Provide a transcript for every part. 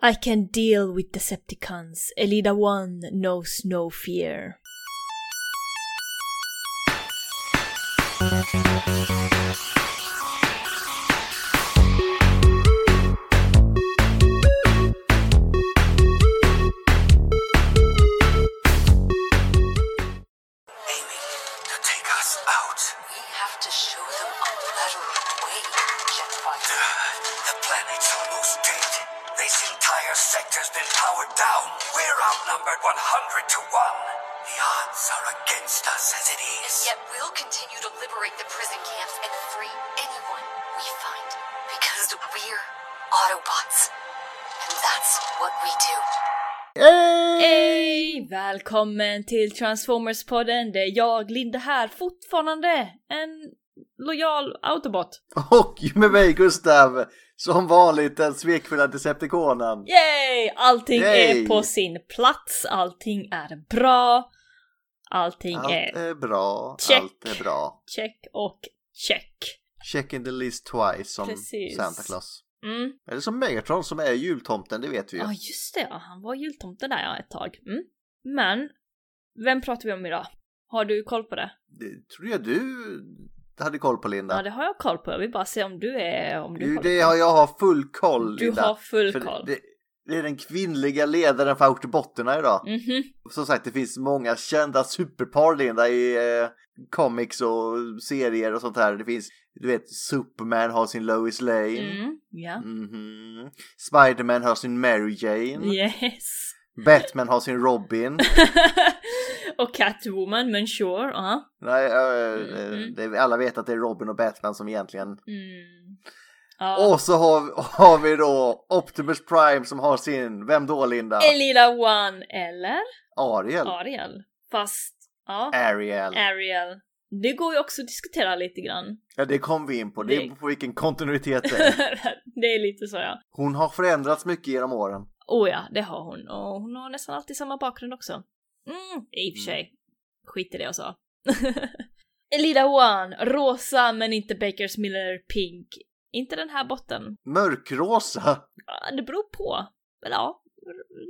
I can deal with Decepticons. Elida One knows no fear. Till Transformers-podden. Det är jag, Linda här, fortfarande en lojal Autobot. Och med mig Gustav, som vanligt den svekfulla Decepticonen. Yay! Allting Yay! är på sin plats, allting är bra, allting Allt är är bra, Check. allt är bra. check och check. Check in the list twice som Precis. Santa Claus. Mm. Eller som Megatron som är jultomten, det vet vi ju. Ja, just det, ja. han var jultomte där ja, ett tag. Mm. Men, vem pratar vi om idag? Har du koll på det? Det tror jag du hade koll på Linda. Ja, det har jag koll på. Jag vill bara se om du är... Om du Du, det har jag har full koll Du Linda. har full För koll. Det, det är den kvinnliga ledaren för Autobotterna idag. Mhm. Som sagt, det finns många kända superpar Linda i eh, comics och serier och sånt här. Det finns, du vet, Superman har sin Lois Lane. Mm, ja. Mhm. Spiderman har sin Mary Jane. Yes. Batman har sin Robin. och Catwoman, men sure. Ja. Nej, eh, Mm. det, alla vet att det är Robin och Batman som egentligen... Mm. Ja. Och så har, har vi då Optimus Prime som har sin, vem då Linda? Elida One eller Ariel. Ariel. Fast, ja. Ariel. Ariel. Det går ju också att diskutera lite grann. Ja, det kom vi in på. Det Det- är på vilken kontinuitet det är. det är lite så ja. Hon har förändrats mycket genom åren. Oh ja, det har hon. Och hon har nästan alltid samma bakgrund också. Mm, i och för sig. Skit i det jag sa. Elida One, rosa men inte Bakers Miller Pink. Inte den här botten. Mörkrosa. Ja, Det beror på. Eller ja,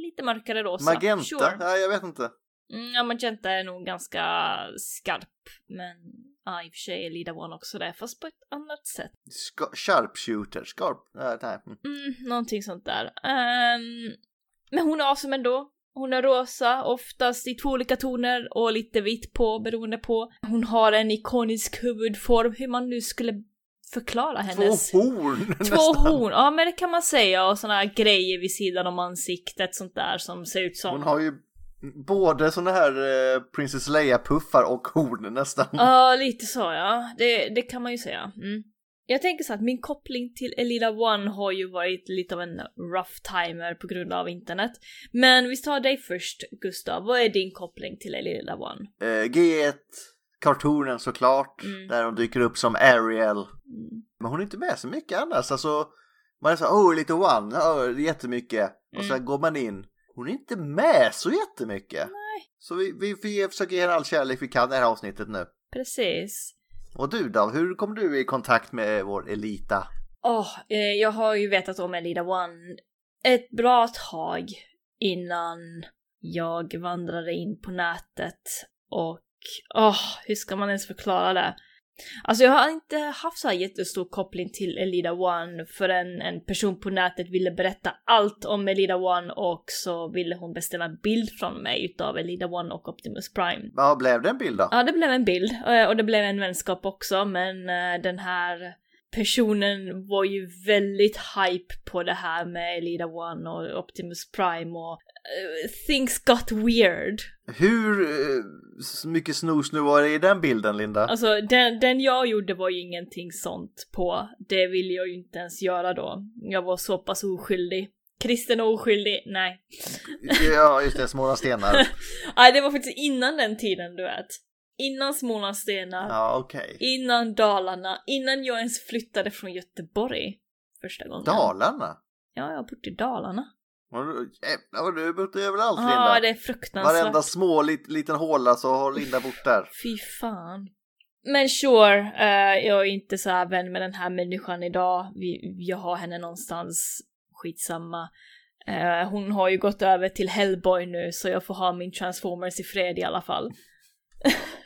lite mörkare rosa. Magenta. Sure. Ja, jag vet inte. Mm, ja, magenta är nog ganska skarp. Men ja, i och för sig är Lida One också det, fast på ett annat sätt. Ska- sharpshooter. Skarp. Ja, nej. Mm. Mm, någonting sånt där. Ehm, men hon är awesome ändå. Hon är rosa, oftast i två olika toner och lite vitt på beroende på. Hon har en ikonisk huvudform, hur man nu skulle förklara hennes... Två horn Två nästan. horn, ja men det kan man säga och såna här grejer vid sidan om ansiktet, sånt där som ser ut som... Hon har ju både såna här eh, Princess Leia-puffar och horn nästan. Ja, lite så ja. Det, det kan man ju säga. Mm. Jag tänker så att min koppling till Elida One har ju varit lite av en rough timer på grund av internet. Men vi tar dig först, Gustav. Vad är din koppling till Elida One? Eh, G1, kartonen såklart, Mm. där hon dyker upp som Ariel. Mm. Men hon är inte med så mycket annars. Alltså, man är så oh, lite one, oh, jättemycket. Och Mm. sen går man in. Hon är inte med så jättemycket. Nej. Så vi, vi, vi försöker ge henne all kärlek vi kan i det här avsnittet nu. Precis. Och du då, hur kom du i kontakt med vår Elita? Åh, eh, jag har ju vetat om Elita One ett bra tag innan jag vandrade in på nätet och åh, hur ska man ens förklara det? Alltså jag har inte haft så här jättestor koppling till Elida One förrän en person på nätet ville berätta allt om Elida One och så ville hon beställa en bild från mig utav Elida One och Optimus Prime. Vad blev det en bild då? Ja, det blev en bild eh, och det blev en vänskap också, men eh, den här personen var ju väldigt hype på det här med Elida One och Optimus Prime och things got weird. Hur eh, s- mycket snus nu var det i den bilden Linda? Alltså den, den jag gjorde var ju ingenting sånt på. Det ville jag ju inte ens göra då. Jag var så pass oskyldig. Kristen och oskyldig? Nej. ja, just det, Smålandsstenar. Nej, det var faktiskt innan den tiden, du vet. Innan Smålandsstenar. Ja, okej. Innan Dalarna, innan jag ens flyttade från Göteborg första gången. Dalarna? Ja, jag har bott i Dalarna. Jävlar vad du bott överallt Linda. Ja, det är fruktansvärt. Varenda små lit, liten håla så har Linda bott där. Fy fan. Men sure, eh, jag är inte så här vän med den här människan idag. Vi, jag har henne någonstans, skitsamma. Eh, hon har ju gått över till Hellboy nu så jag får ha min Transformers i fred i alla fall.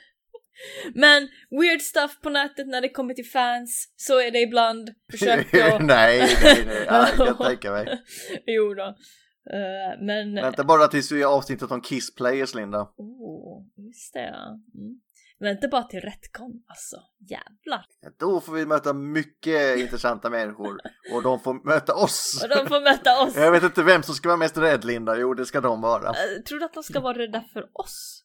Men weird stuff på nätet när det kommer till fans, så är det ibland. Försök nej, att... nej, nej. Ja, jag kan tänka mig. jo då. Eh, men... Vänta bara tills vi gör avsnittet om Kiss Players, Linda. Oh, just det. Mm. Vänta bara till Retcon, alltså. Jävlar. Då får vi möta mycket intressanta människor och de får möta oss. Och de får möta oss. Jag vet inte vem som ska vara mest rädd, Linda. Jo, det ska de vara. Uh, tror du att de ska vara rädda för oss?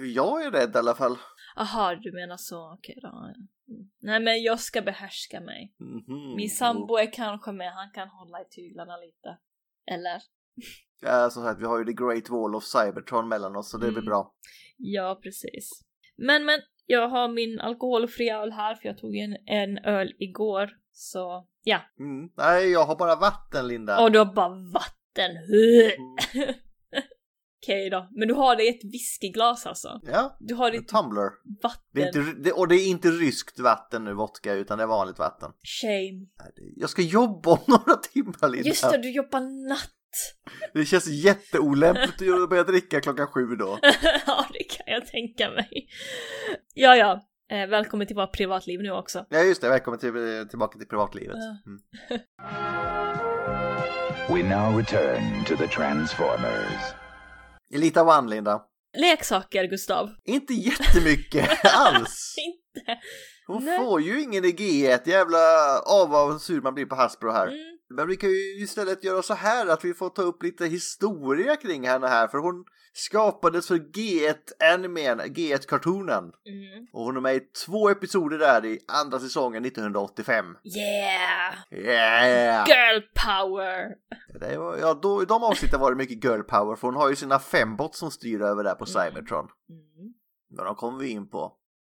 Eh, Jag är rädd i alla fall. Aha, du menar så. Okej då. Mm. Nej, men jag ska behärska mig. Mhm. Min sambo är kanske med, han kan hålla i tyglarna lite. Eller? Ja, som sagt, vi har ju The Great Wall of Cybertron mellan oss, så det blir Mm. bra. Ja, precis. Men, men, jag har min alkoholfria öl här för jag tog en, en öl igår. Så, ja. Mm. Nej, jag har bara vatten, Linda. Och du har bara vatten. Mm. Okej då. Men du har det i ett whiskyglas alltså? Ja, Du har en ditt tumbler. vatten. Det är inte, det, och det är inte ryskt vatten nu, vodka, utan det är vanligt vatten. Shame. Jag ska jobba om några timmar, Linda. Just det, du jobbar natt. Det känns jätteolämpligt att börja dricka klockan sju då. ja, det kan jag tänka mig. Ja, ja. Eh, välkommen till vårt privatliv nu också. Ja, just det. Välkommen till, tillbaka till privatlivet. Mm. We now return to the Transformers. Elita One, Linda. Leksaker, Gustav. Inte jättemycket alls. Inte. Hon Nej. får ju ingen i G1. Jävla av vad sur man blir på Hasbro här. Mm. Men vi kan ju istället göra så här att vi får ta upp lite historia kring henne här. För hon skapades för G1 Animen, G1-kartonen. Mm. Och hon är med i två episoder där i andra säsongen 1985. Yeah! Yeah! Girl power! Det var, ja, då, I de avsnitten var det mycket girl power för hon har ju sina fembots som styr över där på Mm. Cybertron. Mm. Men de kommer vi in på.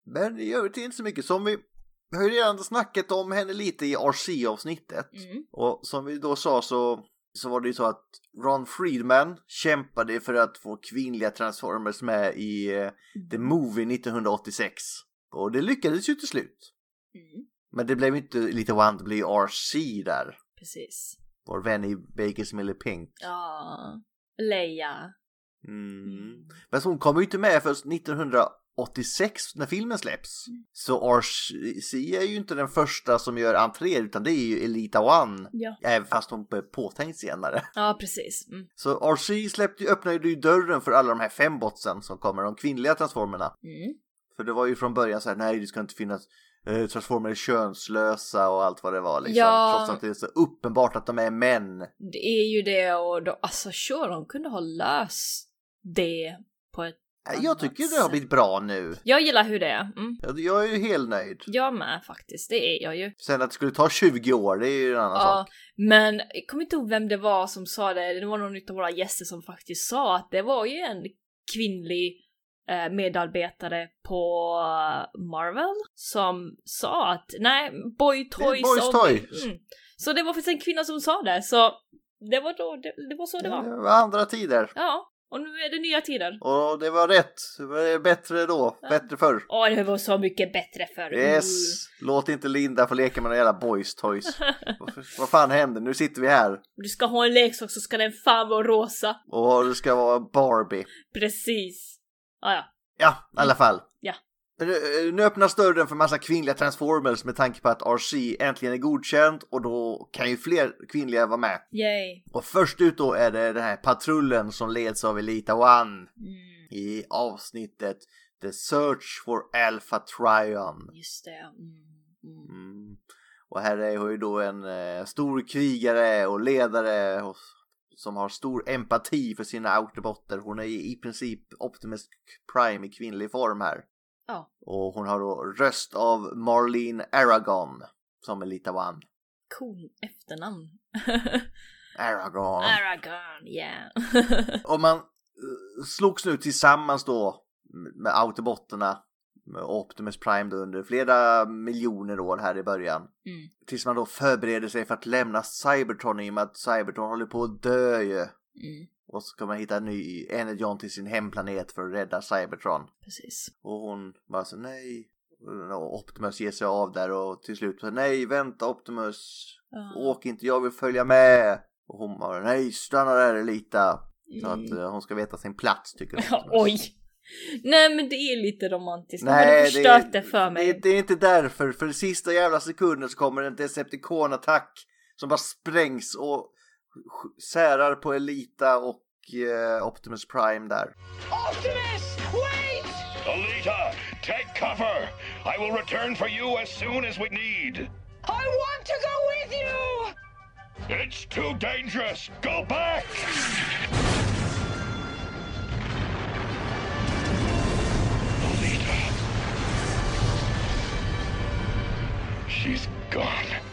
Men i övrigt är det inte så mycket. Som vi, vi har ju redan snackat om henne lite i RC-avsnittet. Mm. Och som vi då sa så, så var det ju så att Ron Friedman kämpade för att få kvinnliga Transformers med i eh, The Movie 1986. Och det lyckades ju till slut. Mm. Men det blev inte lite One, det blev RC där. Precis. Vår vän i Bakers Millie Pink. Ja. Leia. Mm. Men hon kommer ju inte med först 1986 när filmen släpps. Så RC är ju inte den första som gör entré utan det är ju Elita One. Ja. Även fast hon är påtänkt senare. Ja, precis. Mm. Så RC släppte, öppnade ju dörren för alla de här fem botsen som kommer, de kvinnliga transformerna. Mm. För det var ju från början så här, nej det ska inte finnas eh, transformer är könslösa och allt vad det var liksom. Ja. Trots att det är så uppenbart att de är män. Det är ju det och då, alltså sure, de kunde ha löst det på ett Jag tycker det har blivit bra nu. Jag gillar hur det är. Mm. Jag, jag är ju helt nöjd. Jag med faktiskt, det är jag ju. Sen att det skulle ta 20 år, det är ju en annan Ja, sak. men jag kommer inte ihåg vem det var som sa det. Det var någon av våra gäster som faktiskt sa att det var ju en kvinnlig eh, medarbetare på eh, Marvel som sa att nej, boy toys. boys och- toys. Mm. Så det var faktiskt en kvinna som sa det, så det var då, det, det var så det var. Det var andra tider. Ja, och nu är det nya tider. Och det var rätt. Det var bättre då. Ja. Bättre förr. Åh, det var så mycket bättre förr. Yes! Låt inte Linda få leka med några jävla boys toys. vad, fan händer? Nu sitter vi här. Du ska ha en leksak så ska den fan vara rosa. Och det ska vara Barbie. Precis. Ah, ja. Ja, i alla fall. Ja. Nu- Nu öppnas dörren för massa kvinnliga transformers med tanke på att RC äntligen är godkänt och då kan ju fler kvinnliga vara med. Yay. Och först ut då är det den här patrullen som leds av Elita One Mm, i avsnittet The Search for Alpha Trion. just det. Mm, mm. Mm. Och här är hon ju då en eh, stor krigare och ledare och, som har stor empati för sina autobotter. Hon är i princip Optimus Prime i kvinnlig form här. Ja. Och hon har då röst av Marlene Aragon som Elita One. Cool efternamn. Aragon. Aragon, yeah. Och man eh, slogs nu tillsammans då med autobotterna med Optimus Prime då under flera miljoner år här i början. Mm. Tills man då förbereder sig för att lämna Cybertron i och med att Cybertron håller på att dö ju. Mm, Och så ska man hitta en ny Energon till sin hemplanet för att rädda Cybertron. precis. Och hon bara så nej. Och Optimus ger sig av där och till slut så nej vänta Optimus. Ja. Åk inte, jag vill följa med. Och hon bara, nej stanna där Elita. Så Mm. att eh, hon ska veta sin plats tycker hon. Ja, oj! Nej men det är lite romantiskt. Nej, du förstört det, för mig. Det, det är inte därför. För i sista jävla sekunden så kommer en Decepticon-attack som bara sprängs och särar på Elita och eh, Optimus Prime där. Optimus, wait! Alita, take cover! I will return for you as soon as we need. I want to go with you! It's too dangerous! Go back! Alita. She's gone.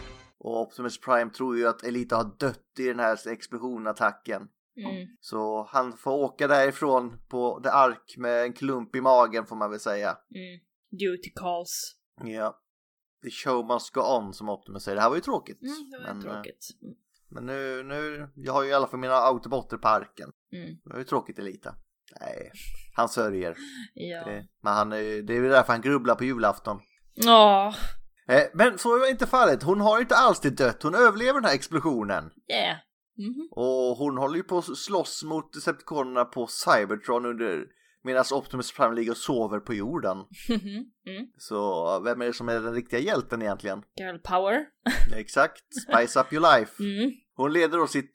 Och Optimus Prime tror ju att Elita har dött i den här explosionattacken. Mm. Så han får åka därifrån på The Ark med en klump i magen får man väl säga. Mm. Duty calls. Ja. The show must go on som Optimus säger. Det här var ju tråkigt. Mm, det var men, eh, tråkigt. Mm. men nu, nu, jag har ju i alla fall mina autobotter på arken. Mm. Det var ju tråkigt Elita. Nej, han sörjer. Ja. Det, men han, är- det är ju därför han grubblar på julafton. Ja. Eh, men så är inte fallet. Hon har inte alls det dött. Hon överlever den här explosionen. Yeah. Mhm. Och hon håller ju på att slåss mot Decepticonerna på Cybertron under medan Optimus Prime ligger och sover på jorden. Mhm. mm. Så vem är det som är den riktiga hjälten egentligen? Girl power. Exakt, Spice Up Your Life. Mm. Hon leder då sitt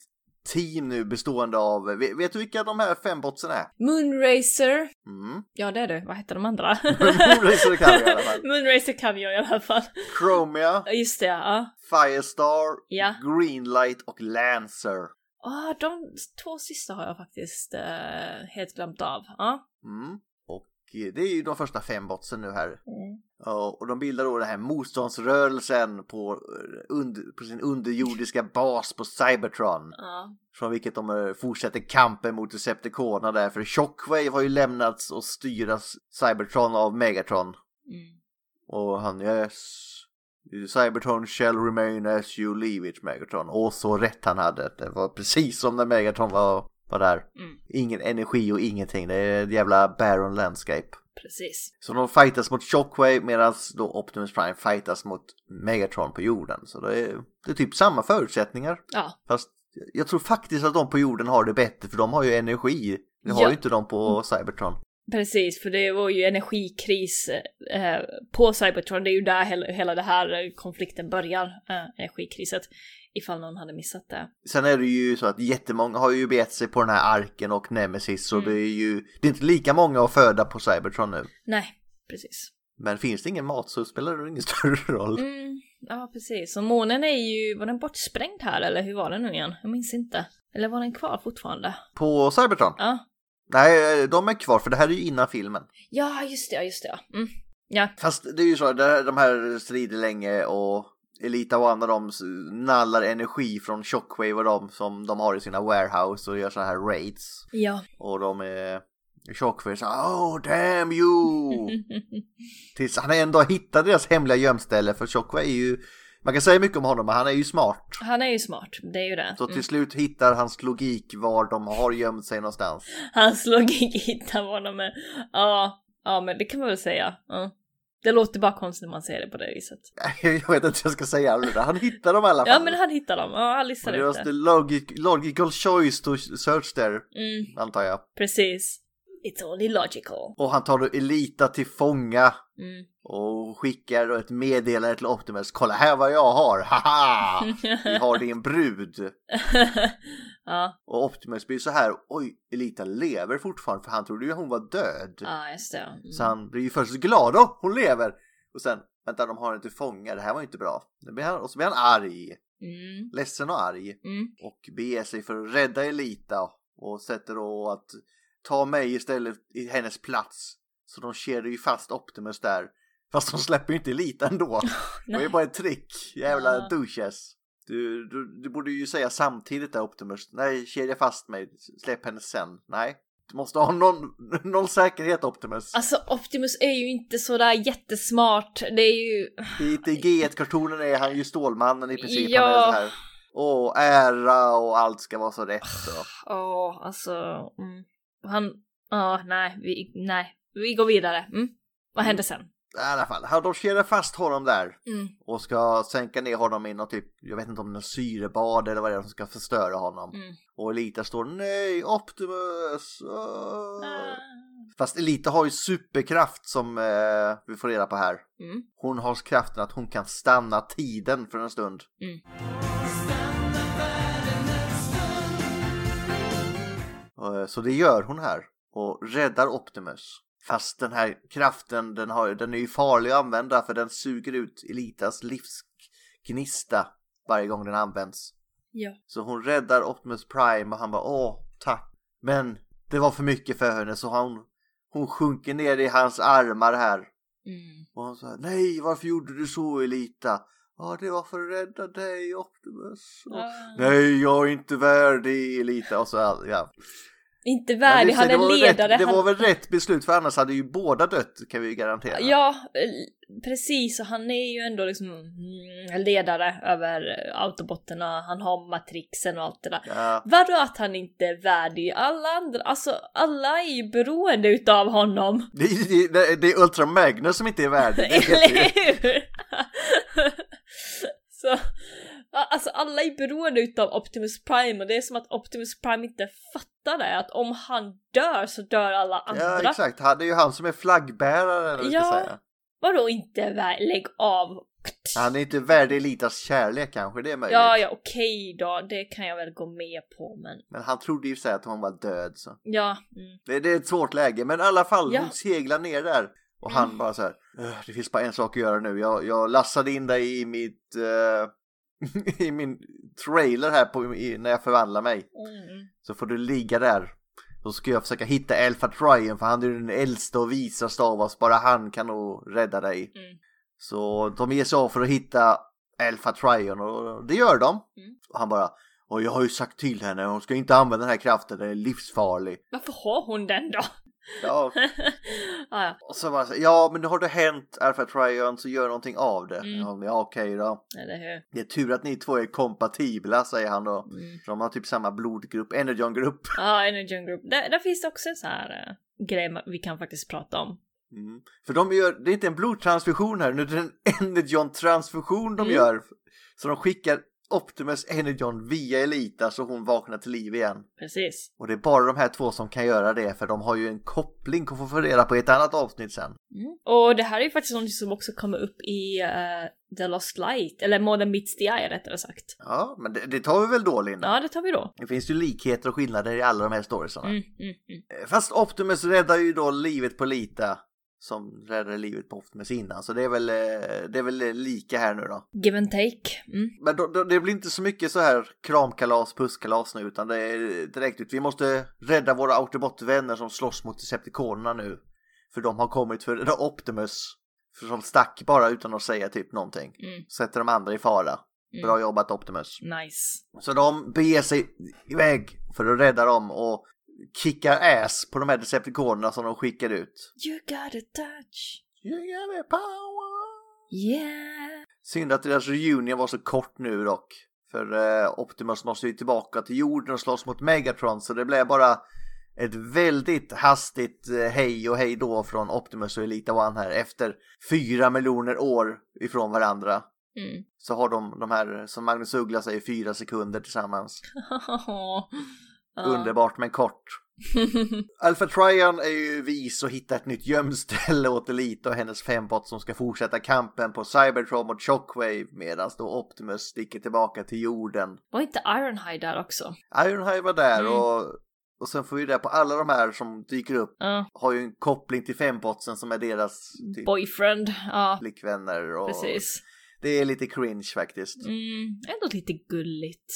team nu bestående av, vet, vet du vilka de här fem botsen är? Moonracer. Mm. Ja det är det. Vad heter de andra? Moonracer vi i alla fall. Moonracer kan jag i alla fall. Chromia, Just det, ja. Firestar, Ja. Greenlight och Lancer. Ah, de två sista har jag faktiskt eh, helt glömt av. Ja. Mm. Det är ju de första fem botsen nu här. Mm. Ja, och de bildar då den här motståndsrörelsen på, under, på sin underjordiska bas på Cybertron. Ja. Från vilket de eh, fortsätter kampen mot Decepticonerna där. För Shockwave har ju lämnats och styras Cybertron av Megatron. Mm. Och han, yes. Cybertron shall remain as you leave it, Megatron. Och så rätt han hade. Det var precis som när Megatron var, var där. Mm. Ingen energi och ingenting. Det är ett jävla barren landscape. Precis. Så de fightas mot Shockwave medan då Optimus Prime fightas mot Megatron på jorden. Så det är, det är typ samma förutsättningar. Ja. Fast jag tror faktiskt att de på jorden har det bättre för de har ju energi. Det har Ja. ju inte de på Cybertron. Precis, för det var ju energikris eh, på Cybertron. Det är ju där hela, hela det här konflikten börjar, eh, energikriset. Ifall någon hade missat det. Sen är det ju så att jättemånga har ju begett sig på den här arken och Nemesis. Så Mm. det är ju det är inte lika många att föda på Cybertron nu. Nej, precis. Men finns det ingen mat så spelar det ingen större roll. Mm, ja, precis. Och månen är ju, var den bortsprängd här eller hur var den nu igen? Jag minns inte. Eller var den kvar fortfarande? På Cybertron? Ja. Nej, de är kvar för det här är ju innan filmen. Ja, just det, just det. Mm. Ja, Fast det är ju så, de här strider länge och Elita och andra de nallar energi från Shockwave och de som de har i sina warehouse och gör så här raids. ja. Och de är Shockwave så oh damn you! Tills han ändå hittar deras hemliga gömställe för Shockwave är ju, man kan säga mycket om honom men han är ju smart. Han är ju smart, det är ju det. Så till Mm. slut hittar hans logik var de har gömt sig någonstans. Hans logik hittar honom med. Ja, ja men det kan man väl säga. Ja. Det låter bara konstigt när man säger det på det viset. Jag vet inte vad jag ska säga, men han hittar dem i alla fall. Ja men han hittar dem, ja han listar ut det. logic, logical choice to search there, Mm, antar jag. precis. It's only logical. Och han tar då Elita till fånga Mm. och skickar då ett meddelande till Optimus. Kolla här vad jag har, haha! Vi har din brud. ja, Och Optimus blir så här, oj, Elita lever fortfarande för han trodde ju hon var död. ja just det. Mm. Så han blir ju först glad, då hon lever! Och sen, vänta de har henne till fånga, det här var ju inte bra. Och så blir han arg, Mm. ledsen och arg. Mm. och beger sig för att rädda Elita och sätter då att ta mig istället i hennes plats. Så de kedjar ju fast Optimus där. Fast de släpper ju inte Elita ändå. Det Nej. bara ett trick. Jävla Ja. douches. Du, du, du borde ju säga samtidigt där Optimus. Nej, kedja fast mig. Släpp henne sen. Nej. Du måste ha någon, någon säkerhet Optimus. Alltså Optimus är ju inte sådär jättesmart. Det är ju... I G1-kartonen är han ju Stålmannen i princip. Ja. Han är så här. Åh, ära och allt ska vara så rätt. Och. Åh, alltså... Mm. Han... Ja, nej, vi, nej. Vi går vidare. Mm. Vad händer sen? I alla fall, de kedjar fast honom där Mm. och ska sänka ner honom i något typ, jag vet inte om det är syrebad eller vad det är som ska förstöra honom. Mm. Och Elita står nej, Optimus! åh." Ah. Fast Elita har ju superkraft som eh, vi får reda på här. Mm. Hon har kraften att hon kan stanna tiden för en stund. Mm. Så det gör hon här och räddar Optimus. Fast den här kraften den, har, den är ju farlig att använda för den suger ut Elitas livsgnista varje gång den används. Ja. Så hon räddar Optimus Prime och han bara åh tack. Men det var för mycket för henne så hon, hon sjunker ner i hans armar här. Mm. Och han sa nej varför gjorde du så Elita? Ja det var för att rädda dig Optimus. Och. Nej jag är inte värdig Elita och så ja. Inte värdig, det- han är ledare. Rätt, det han... var väl rätt beslut för annars hade ju båda dött kan vi ju garantera. Ja, eh, precis. Och han är ju ändå liksom mm, ledare över eh, autobotterna. Han har matrixen och allt det där. Ja. Vadå att han inte är värdig? Alla andra, alltså alla är ju beroende utav honom. Det, är- det, det är Ultra Magnus som inte är värdig. Eller hur? Så, ja, alltså alla är beroende utav Optimus Prime och det är som att Optimus Prime inte fattar det. Att om han dör så dör alla andra. Ja exakt, det är ju han som är flaggbäraren eller vi ska Ja. säga. Vadå inte värd? Lägg av. Han är inte värdig Elitas kärlek kanske, det är möjligt. Ja, ja, okej då. Det kan jag väl gå med på, men Men han trodde ju sig att hon var död så. ja. Mm. Det, det är ett svårt läge, men i alla fall Ja. hon seglar ner där. Och han Mm. bara så här, "Ugh, det finns bara en sak att göra nu. Jag, jag lassade in dig i mitt, eh, i min trailer här på, i, när jag förvandlar mig. Mm. Så får du ligga där. Så ska jag försöka hitta Alpha Trion för han är den äldsta och visaste av oss. Bara han kan nog rädda dig. Mm. Så de ger sig av för att hitta Alpha Trion och det gör de. Mm. Och han bara, och jag har ju sagt till henne, hon ska inte använda den här kraften, den är livsfarlig. Varför har hon den då? Ja, ah, ja, och så bara, så, ja men nu har det hänt Alpha Trion så gör någonting av det. Mm. Ja, ja okej då. eller hur? Det är tur att ni två är kompatibla säger han då. Mm. För de har typ samma blodgrupp, Energon-grupp. Ja, Energy Group. Där, där finns det också så här uh, grej vi kan faktiskt prata om. Mm. För de gör, det är inte en blodtransfusion här, nu är det en Energon-transfusion de Mm. gör. Så de skickar Optimus Energon via Elita så hon vaknar till liv igen. Precis. Och det är bara de här två som kan göra det för de har ju en koppling att få reda på i ett annat avsnitt sen. Mm. Och det här är ju faktiskt något som också kommer upp i eh, The Lost Light, eller More Than Meets the Eye rättare sagt. Ja, men det, det tar vi väl då Linda? Ja, det tar vi då. Det finns ju likheter och skillnader i alla de här storiesarna. Mm, mm, mm. Eh, Fast Optimus räddar ju då livet på Lita som räddade livet på Optimus innan. Så det är väl, eh, det är väl lika här nu då. Give and take. Mm. Men då, då, det blir inte så mycket så här kramkalas, pusskalas nu utan det är direkt ut. Vi måste rädda våra Autobot-vänner som slåss mot Decepticonerna nu. För de har kommit för Optimus. För som stack bara utan att säga typ någonting. Mm. Sätter de andra i fara. Bra jobbat Optimus. Nice. Så de beger sig iväg för att rädda dem och kickar ass på de här Decepticonerna som de skickar ut. You got a touch. You got a power. Yeah. Synd att deras reunion var så kort nu dock. För eh, Optimus måste ju tillbaka till jorden och slåss mot Megatron så det blev bara ett väldigt hastigt eh, hej och hej då från Optimus och Elita One här efter fyra miljoner år ifrån varandra. Mm. Så har de de här, som Magnus Uggla säger, fyra sekunder tillsammans. Underbart men kort. Alpha Trion är ju vis och hittar ett nytt gömställe åt Elita och hennes fembot som ska fortsätta kampen på Cybertron mot Shockwave medan då Optimus sticker tillbaka till jorden. Var inte Ironhide där också? Ironhide var där Mm. och, och sen får vi det på alla de här som dyker upp Ja. har ju en koppling till fembotsen som är deras typ, Boyfriend. Ja, flickvänner och precis. det är lite cringe faktiskt. Mm, ändå lite gulligt.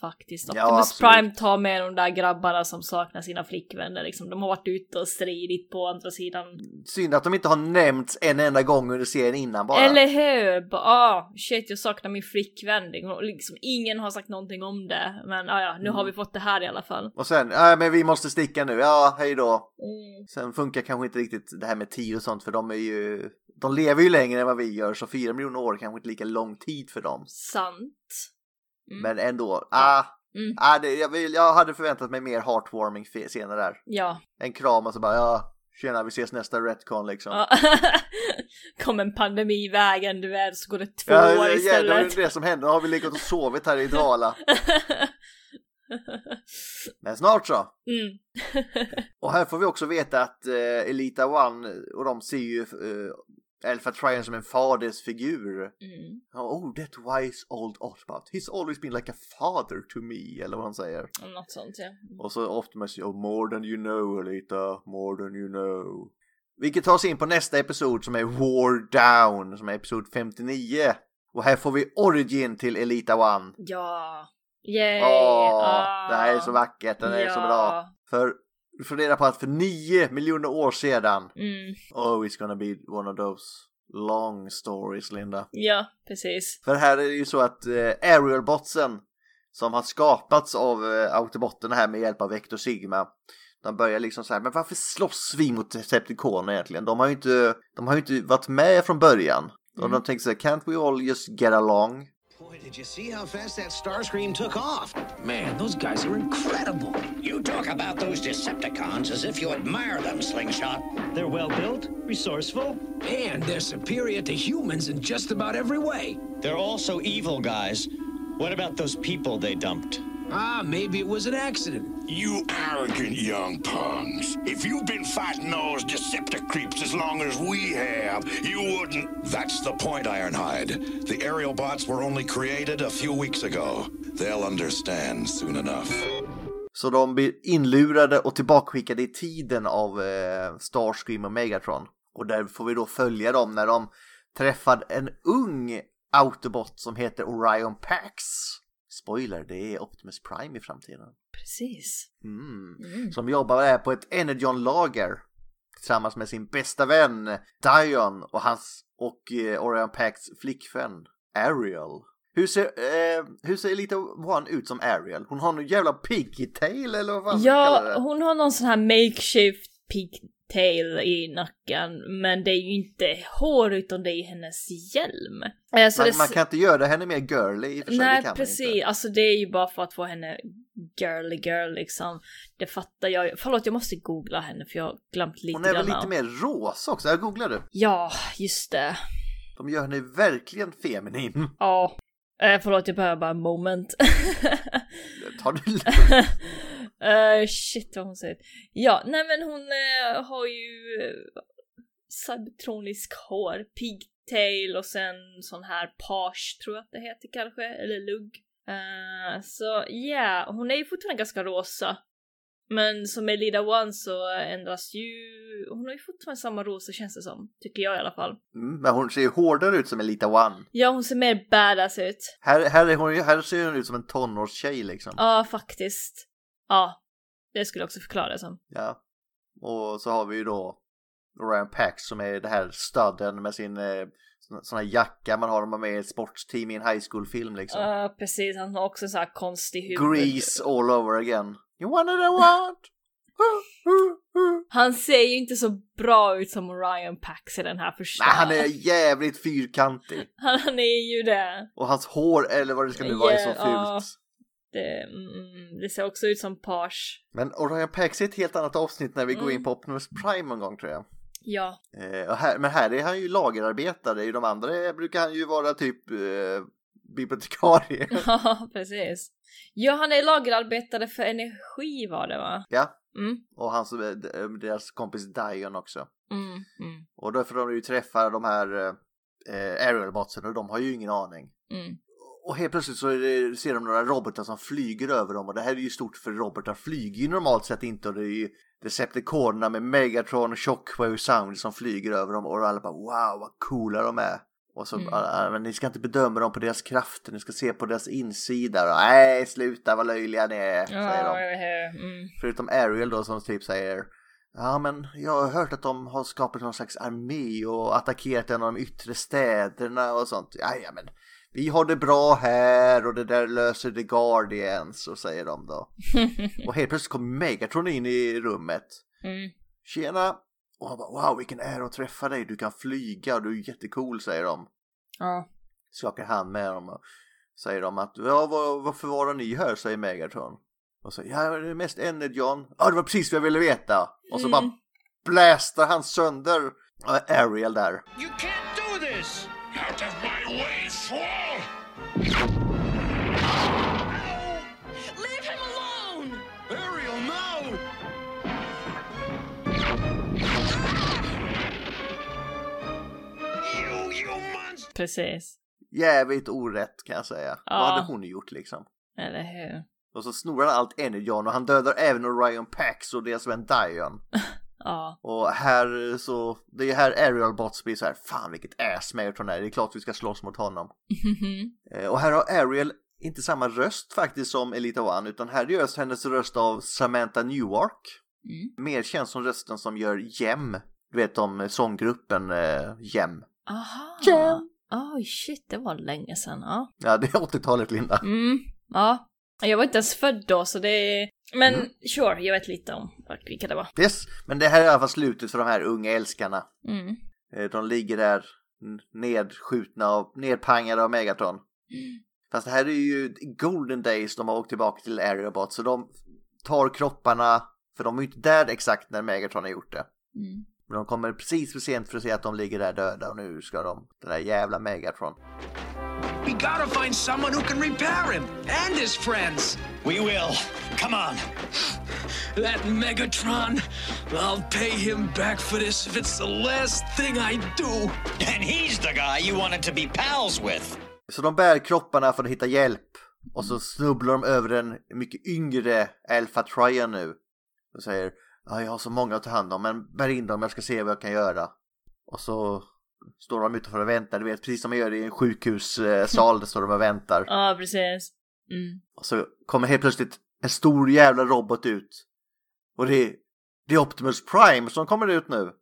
Faktiskt. Ja, Optimus absolut. Prime tar med de där grabbarna som saknar sina flickvänner liksom. De har varit ute och stridit på andra sidan. Synd att de inte har nämnts en enda gång under serien innan bara. Eller hur? Ah, shit jag saknar min flickvän. Liksom, ingen har sagt någonting om det. Men ah, ja, nu Mm. har vi fått det här i alla fall. Och sen, nej men vi måste sticka nu, ja hej då. Mm. Sen funkar kanske inte riktigt det här med tid och sånt för de är ju, de lever ju längre än vad vi gör så fyra miljoner år kanske inte lika lång tid för dem. Sant. Mm. Men ändå, ah, Mm. ah det, jag, vill, jag hade förväntat mig mer heartwarming scener där. Ja, En kram och så bara, ja, Tjena, vi ses nästa retcon liksom. Ja. Kom en pandemi i vägen, du vet, så går det två Ja, år det, ja, det istället. är det som händer. Nu har vi legat och sovit här i Dvala. Men snart så. mm. Och här får vi också veta att eh, Elita One och de ser ju eh, Alpha Trion som en fadersfigur. Mm. Oh, that wise old Autobot. He's always been like a father to me, eller vad han säger. Något sånt ja. Och så Optimus, oh, more than you know Elita, more than you know. Vilket tar oss in på nästa episod som är War Down, som är episod 59. Och här får vi origin till Elita One. Ja. Yay! Åh, Ah. det här är så vackert, den är så Ja. bra. För reda på att för nio miljoner år sedan, Mm. oh it's gonna be one of those long stories Linda. Ja, precis. För här är det ju så att eh, Ariel-botsen som har skapats av eh, Autobotten här med hjälp av Vector Sigma. De börjar liksom så här, men varför slåss vi mot Decepticoner egentligen? De har ju inte, de har ju inte varit med från början. Och de tänker så här, can't we all just get along? Boy, did you see how fast that Starscream took off? Man, those guys are incredible. You talk about those Decepticons as if you admire them, Slingshot. They're well built, resourceful. And they're superior to humans in just about every way. They're also evil guys. What about those people they dumped? Ah, maybe it was an accident. You arrogant young punks. If you've been fighting those Decepticreeps as long as we have, you wouldn't. That's the point, Ironhide. The aerial bots were only created a few weeks ago. They'll understand soon enough. Så de blir inlurade och tillbakaskickade i tiden av eh, Starscream och Megatron. Och där får vi då följa dem när de träffar en ung Autobot som heter Orion Pax. Spoiler, det är Optimus Prime i framtiden. Precis. Mm. Som jobbar på ett Energon-lager tillsammans med sin bästa vän Dion och hans och eh, Orion Pax flickvän Ariel. Hur ser, eh, hur ser Elita One ut som Ariel? Hon har någon jävla pigtail eller vad fan Ja, hon har någon sån här makeshift pigtail i nacken, men det är ju inte hår utan det är hennes hjälm. Eh, så Man, det, man kan inte göra henne mer girly i och för sig, det Nej precis, alltså det är ju bara för att få henne girly girl liksom. Det fattar jag. Förlåt jag måste googla henne för jag har glömt lite Hon är väl lite mer rosa också, jag googlade. Ja, just det. De gör henne verkligen feminin. Ja. Eh, förlåt jag behöver bara en moment. Tar du Eh, shit vad hon säger. Ja, nej men hon eh, har ju uh, hår, pigtail och sen sån här page tror jag att det heter kanske, eller lugg. Eh, så ja, yeah, hon är ju fortfarande ganska rosa. Men som med Lida One så ändras ju, hon har ju fortfarande samma rosa känns det som, tycker jag i alla fall. Mm, men hon ser ju hårdare ut som Elita One. Ja, hon ser mer badass ut. Här, här, är hon, här ser hon ut som en tonårstjej liksom. Ja, faktiskt. Ja, det skulle också förklara det som. Ja. Och så har vi ju då Ryan Pax som är det här studden med sin eh, sån- sån här jacka man har om man är med i ett sportsteam i en high school film liksom. Ja, precis. Han har också så här konstig huvud. Grease all over again. You know what? Uh, uh, uh. Han ser ju inte så bra ut som Orion Pax i den här första. Nej, han är jävligt fyrkantig. Han, är ju det. Och hans hår, eller vad det ska nu vara, är så fult. Det, mm, det ser också ut som Page. Men Orion Pax är ett helt annat avsnitt när vi går Mm. in på Optimus Prime någon gång tror jag. Ja. Eh, här, men här är han ju lagerarbetare, i de andra brukar han ju vara typ eh, bibliotekarie. Ja, precis. Ja, han är lagerarbetare för energi var det va? ja, Mm, och hans, eh, deras kompis Dion också. mm, mm, Och då får de ju träffa de här eh, Aerial-botsen och de har ju ingen aning. mm. Och helt plötsligt så det, ser de några robotar som flyger över dem och det här är ju stort för robotar flyger ju normalt sett inte och det är ju Decepticonerna med Megatron, Shockwave och Sound som flyger över dem och alla bara wow vad coola de är. Och så, Mm. "Ah, men ni ska inte bedöma dem på deras krafter, ni ska se på deras insida. Och, Nej, sluta vad löjliga ni är, säger de. Mm. Förutom Ariel då som typ säger Ja men jag har hört att de har skapat någon slags armé och attackerat en av de yttre städerna och sånt. Ja men vi har det bra här och det där löser The Guardians och säger de då. och helt plötsligt kommer Megatron in i rummet. Mm. Tjena! Och han bara wow vilken ära att träffa dig, du kan flyga och du är jättecool säger de. Ja. Skakar hand med dem och säger de att ja var, varför var ni här säger Megatron. Och så ja det är mest Energon. Ja det var precis vad jag ville veta. Och så Mm. bara blästar han sönder äh, Ariel där. You can't do this! Out of my way, Swall! Leave him alone! Ariel, no! You, you monster! Precis. Jävligt orätt kan jag säga. Ja. Vad hade hon gjort liksom? Eller hur? Och så snor han allt Energon och han dödar även Orion Pax och deras vän Dion. Ja. Och här så, det är här Ariel Bots blir så här, fan vilket ass Megatron är, det är klart vi ska slåss mot honom. Eh, Och här har Ariel inte samma röst faktiskt som Elita One, utan här görs hennes röst av Samantha Newark. Mer känd som rösten som gör Jem, du vet om sånggruppen eh, Jem. Aha. Jam. Oj, shit, det var länge sedan. Ja. Ja, det är 80-talet Linda. Mm, ja. Jag var inte ens född då, så det är... Men Mm. sure, jag vet lite om vilka det var. Yes, men det här är i alla fall slutet för de här unga älskarna. Mm. Eh, De ligger där nedskjutna och nedpangade av Megatron. Fast det här är ju Golden Days de har åkt tillbaka till Aerobot så de tar kropparna, för de är ju inte där exakt när Megatron har gjort det. Mm. Men de kommer precis för sent för att se att de ligger där döda och nu ska de, den där jävla Megatron. We gotta find someone who can repair him and his friends. We will. Come on. That Megatron, I'll pay him back for this if it's the last thing I do. And he's the guy you wanted to be pals with. Så de bär kropparna för att hitta hjälp och så snubblar de över en mycket yngre Alpha Trion nu. Och säger ja, jag har så många att ta hand om men bär in dem, jag ska se vad jag kan göra. Och så står de utanför och väntar, du vet precis som man gör i en sjukhussal, där står de och väntar. Ja, precis. Mm. Och så kommer helt plötsligt en stor jävla robot ut. Och det är, det är Optimus Prime som kommer ut nu.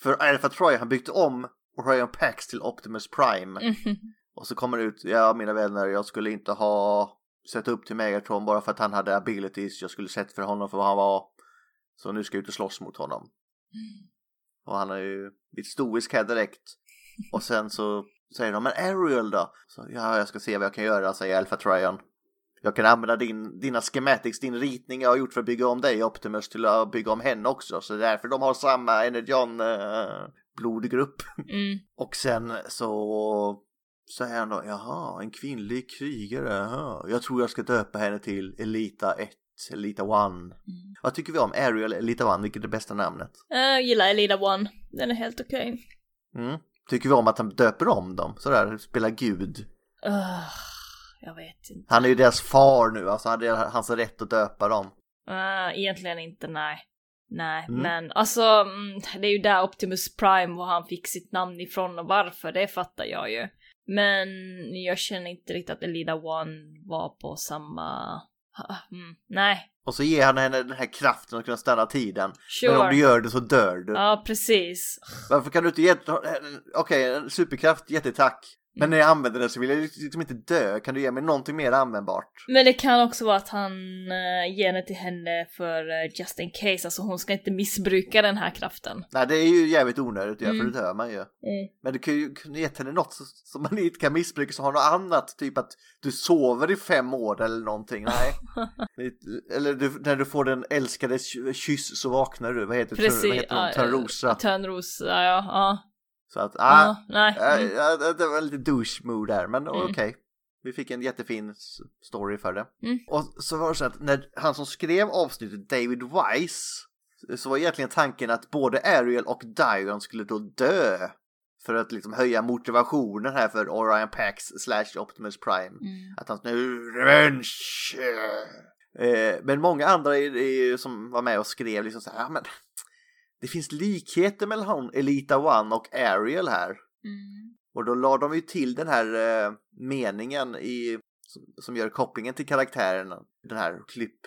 För Alpha Trion har byggt om Orion Pax till Optimus Prime. Mhm. Och så kommer det ut, ja mina vänner, jag skulle inte ha sett upp till Megatron bara för att han hade abilities. Jag skulle sett för honom för vad han var. Så nu ska jag ut och slåss mot honom. Och han är ju lite stoisk här direkt. Och sen så säger de, men Ariel då? Så, ja, jag ska se vad jag kan göra, säger Alpha Trion. Jag kan använda din, dina schematics, din ritning jag har gjort för att bygga om dig Optimus till att bygga om henne också. Så det är därför de har samma Energon eh, blodgrupp. Mm. Och sen så säger han då, jaha, en kvinnlig krigare, jaha. Jag tror jag ska döpa henne till Elita 1, Elita 1. Vad tycker vi om Ariel Elita 1, vilket är det bästa namnet? Jag gillar Elida One. Den är helt okej. Mm. Tycker vi om att han döper om dem, sådär, spelar gud. Ugh, jag vet inte. Han är ju deras far nu, alltså är hans rätt att döpa dem. Uh, egentligen inte, nej. Nej, Mm. men alltså mm, det är ju där Optimus Prime var han fick sitt namn ifrån och varför, det fattar jag ju. Men jag känner inte riktigt att Elida One var på samma... Mm, nej, Och så ger han henne den här kraften att kunna stanna tiden. Sure. Men om du gör det så dör du. ja precis. Varför kan du inte ge... Okej, en superkraft, jättetack. Men när jag använder den så vill jag liksom inte dö. Kan du ge mig någonting mer användbart? Men det kan också vara att han uh, ger det till henne för uh, just in case, alltså hon ska inte missbruka den här kraften. Nej, det är ju jävligt onödigt Mm. för det dör man ju. Mm. Men du kan ju kunna ge henne något som man inte kan missbruka, som har något annat. Typ att du sover i fem år eller någonting. Nej. Det- eller du, när du får den älskade ky- kyss så vaknar du. Vad heter, Precis. vad heter de? ja, Törnrosa. Törnrosa, ja, ja. Så att, ja. ah, nej. Mm. ja, det var lite douche mood där, men Mm. okej. Vi fick en jättefin story för det. Mm. Och så var det så att när han som skrev avsnittet, David Wise, så var egentligen tanken att både Ariel och Dion skulle då dö. För att liksom höja motivationen här för Orion Pax slash Optimus Prime. Mm. Att han nu revenge. Eh, men många andra i- i- som var med och skrev liksom så här, men det finns likheter mellan hon, Elita One och Ariel här. Mm. Och då la de ju till den här eh, meningen i, som, som gör kopplingen till karaktären. Den här klipp.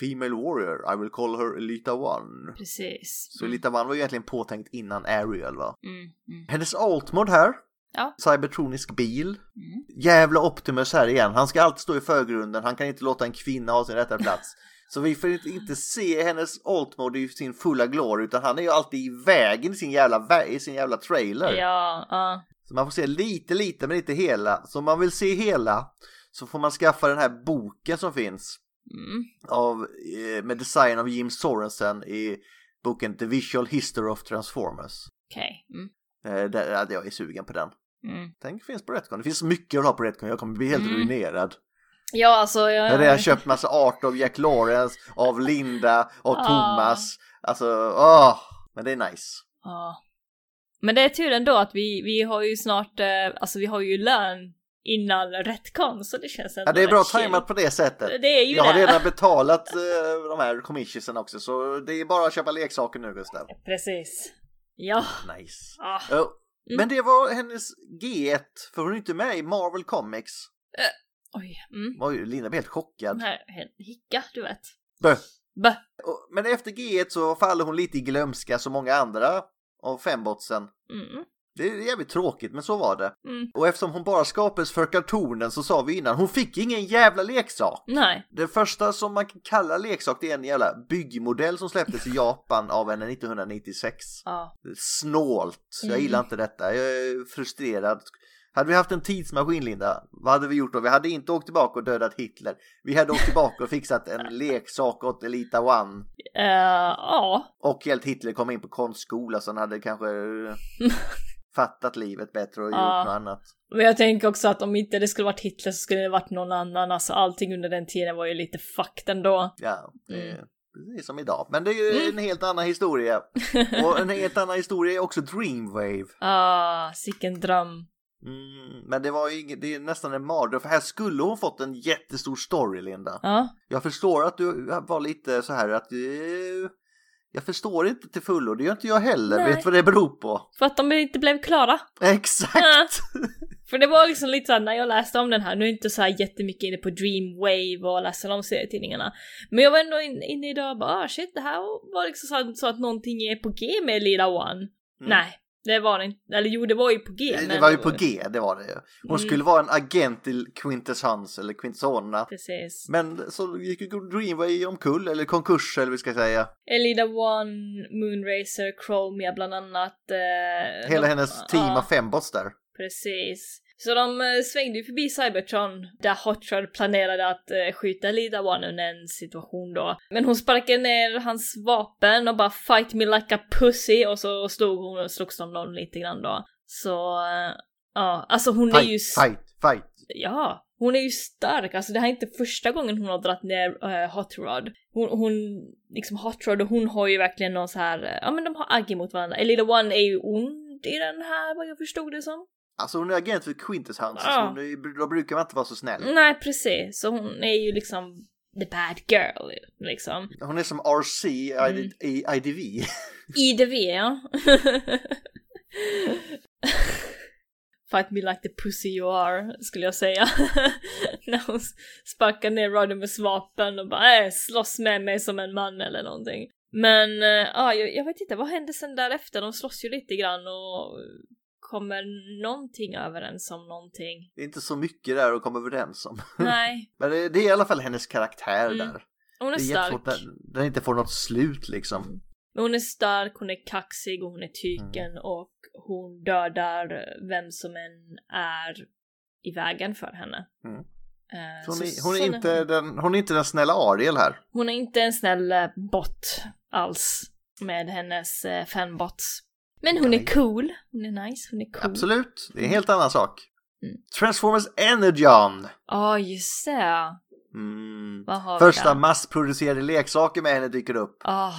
Female warrior, I will call her Elita One. Precis. Så Elita One var ju egentligen påtänkt innan Ariel va. Mm. Mm. Hennes Altmod här. Ja. Cybertronisk bil. Mm. Jävla Optimus här igen. Han ska alltid stå i förgrunden. Han kan inte låta en kvinna ha sin rätta plats. Så vi får inte, se hennes Altmod i sin fulla glory utan han är ju alltid i vägen i sin jävla, vä- i sin jävla trailer. Ja, ja. Så man får se lite, lite men inte hela. Så om man vill se hela så får man skaffa den här boken som finns Mm. av, eh, med design av Jim Sorensen i boken The Visual History of Transformers. Okej. Mm. Eh, där, jag är sugen på den. Mm. Tänk finns på Retcon. Det finns mycket att ha på Retcon. Jag kommer bli helt Mm. ruinerad. Ja, alltså jag... Jag har redan köpt massa art av Jack Lawrence, av Linda, av Ah. Thomas. Alltså, åh! Men det är nice. Ja. Men det är tur ändå att vi, vi har ju snart, eh, alltså vi har ju lön innan Retcon så det känns ändå Ja, det är bra tajmat på det sättet. Det är ju Jag har det. redan betalat eh, de här commissionsen också, så det är bara att köpa leksaker nu, Gustav. Precis. Ja. Nice. Ah. Ja, Men det var hennes G1, för hon är inte med i Marvel Comics. Oj. Mm. Oj, Linda blev helt chockad. Den här hicka, du vet. Bö. Bö. Men efter G1 så faller hon lite i glömska som många andra av fembotsen. Mm. Det är jävligt tråkigt, men så var det. Mm. Och eftersom hon bara skapades för kartonen så sa vi innan, hon fick ingen jävla leksak. Nej. Det första som man kan kalla leksak det är en jävla byggmodell som släpptes i Japan av henne 1996. Ja. Snålt, jag Mm. gillar inte detta, jag är frustrerad. Hade vi haft en tidsmaskin Linda, vad hade vi gjort då? Vi hade inte åkt tillbaka och dödat Hitler. Vi hade åkt tillbaka och fixat en leksak åt Elita One. Eh, ja. Och hjälpt Hitler komma in på konstskola så han hade kanske fattat livet bättre och gjort Ja. något annat. Men jag tänker också att om inte det skulle varit Hitler så skulle det varit någon annan. Alltså allting under den tiden var ju lite fucked ändå. Ja, det är Mm. som idag. Men det är ju en helt annan historia. Och en helt annan historia är också Dreamwave. Ah, sicken dröm. Mm, men det var ju inget, det är nästan en mardröm för här skulle hon fått en jättestor story Linda. Ja. Jag förstår att du var lite så här att eh, jag förstår inte till fullo, det gör inte jag heller. Nej. Vet du vad det beror på? För att de inte blev klara. Exakt! Ja. För det var liksom lite såhär när jag läste om den här, nu är jag inte så här jättemycket inne på Dreamwave och läser om serietidningarna. Men jag var ändå in- inne idag och bara ah, shit det här var liksom så att, någonting är på G med Lila One. Nej, det var det inte. Eller jo det var ju på G. Det men var ju på G, det var det ju. Hon Mm. skulle vara en agent till Quintessence eller Quintessona. Precis. Men så gick ju Dreamway omkull, eller konkurs eller vi ska säga. Elida One, Moonracer, Chromia bland annat. Eh, Hela de- hennes team ja, av fembots där. Precis. Så de eh, svängde ju förbi Cybertron där Hot Rod planerade att eh, skjuta Elida One under en situation då. Men hon sparkade ner hans vapen och bara fight me like a pussy och så slog hon och slogs de någon lite grann då. Så eh, ja, alltså hon är ju... Fight, fight, fight. Ja, hon är ju stark. Alltså det här är inte första gången hon har dragit ner eh, Hot Rod. Hon, hon, liksom Hot Rod och hon har ju verkligen någon så här, ja men de har agg mot varandra. Elida One är ju ond i den här vad jag förstod det som. Alltså hon är agent för Quintessence, Ja. så hon är, då brukar man inte vara så snäll. Nej precis, så hon är ju liksom the bad girl liksom. Hon är som RC i, Mm. i IDV. IDV ja. Fight me like the pussy you are, skulle jag säga. När hon sparkar ner Rodimus vapen och bara äh, slåss med mig som en man eller någonting. Men äh, ja, jag, jag vet inte, vad hände sen därefter? De slåss ju lite grann och kommer någonting överens om någonting. Det är inte så mycket där att komma överens om. Nej, Men det, det är i alla fall hennes karaktär Mm. där. hon är det är stark. när den inte får något slut liksom. Men hon är stark, hon är kaxig och hon är tyken Mm. och hon dödar vem som än är i vägen för henne. Mm. Så hon, så- är, hon, är sån inte den, hon är inte den snälla Ariel här. hon är inte en snäll eh, bot alls med hennes eh, fanbots. Men hon är cool, hon är nice, hon är cool. Absolut, det är en helt annan sak. Mm. Transformers Energon. Ja, just det. Mm. Första massproducerade leksaker med henne dyker upp. Ah,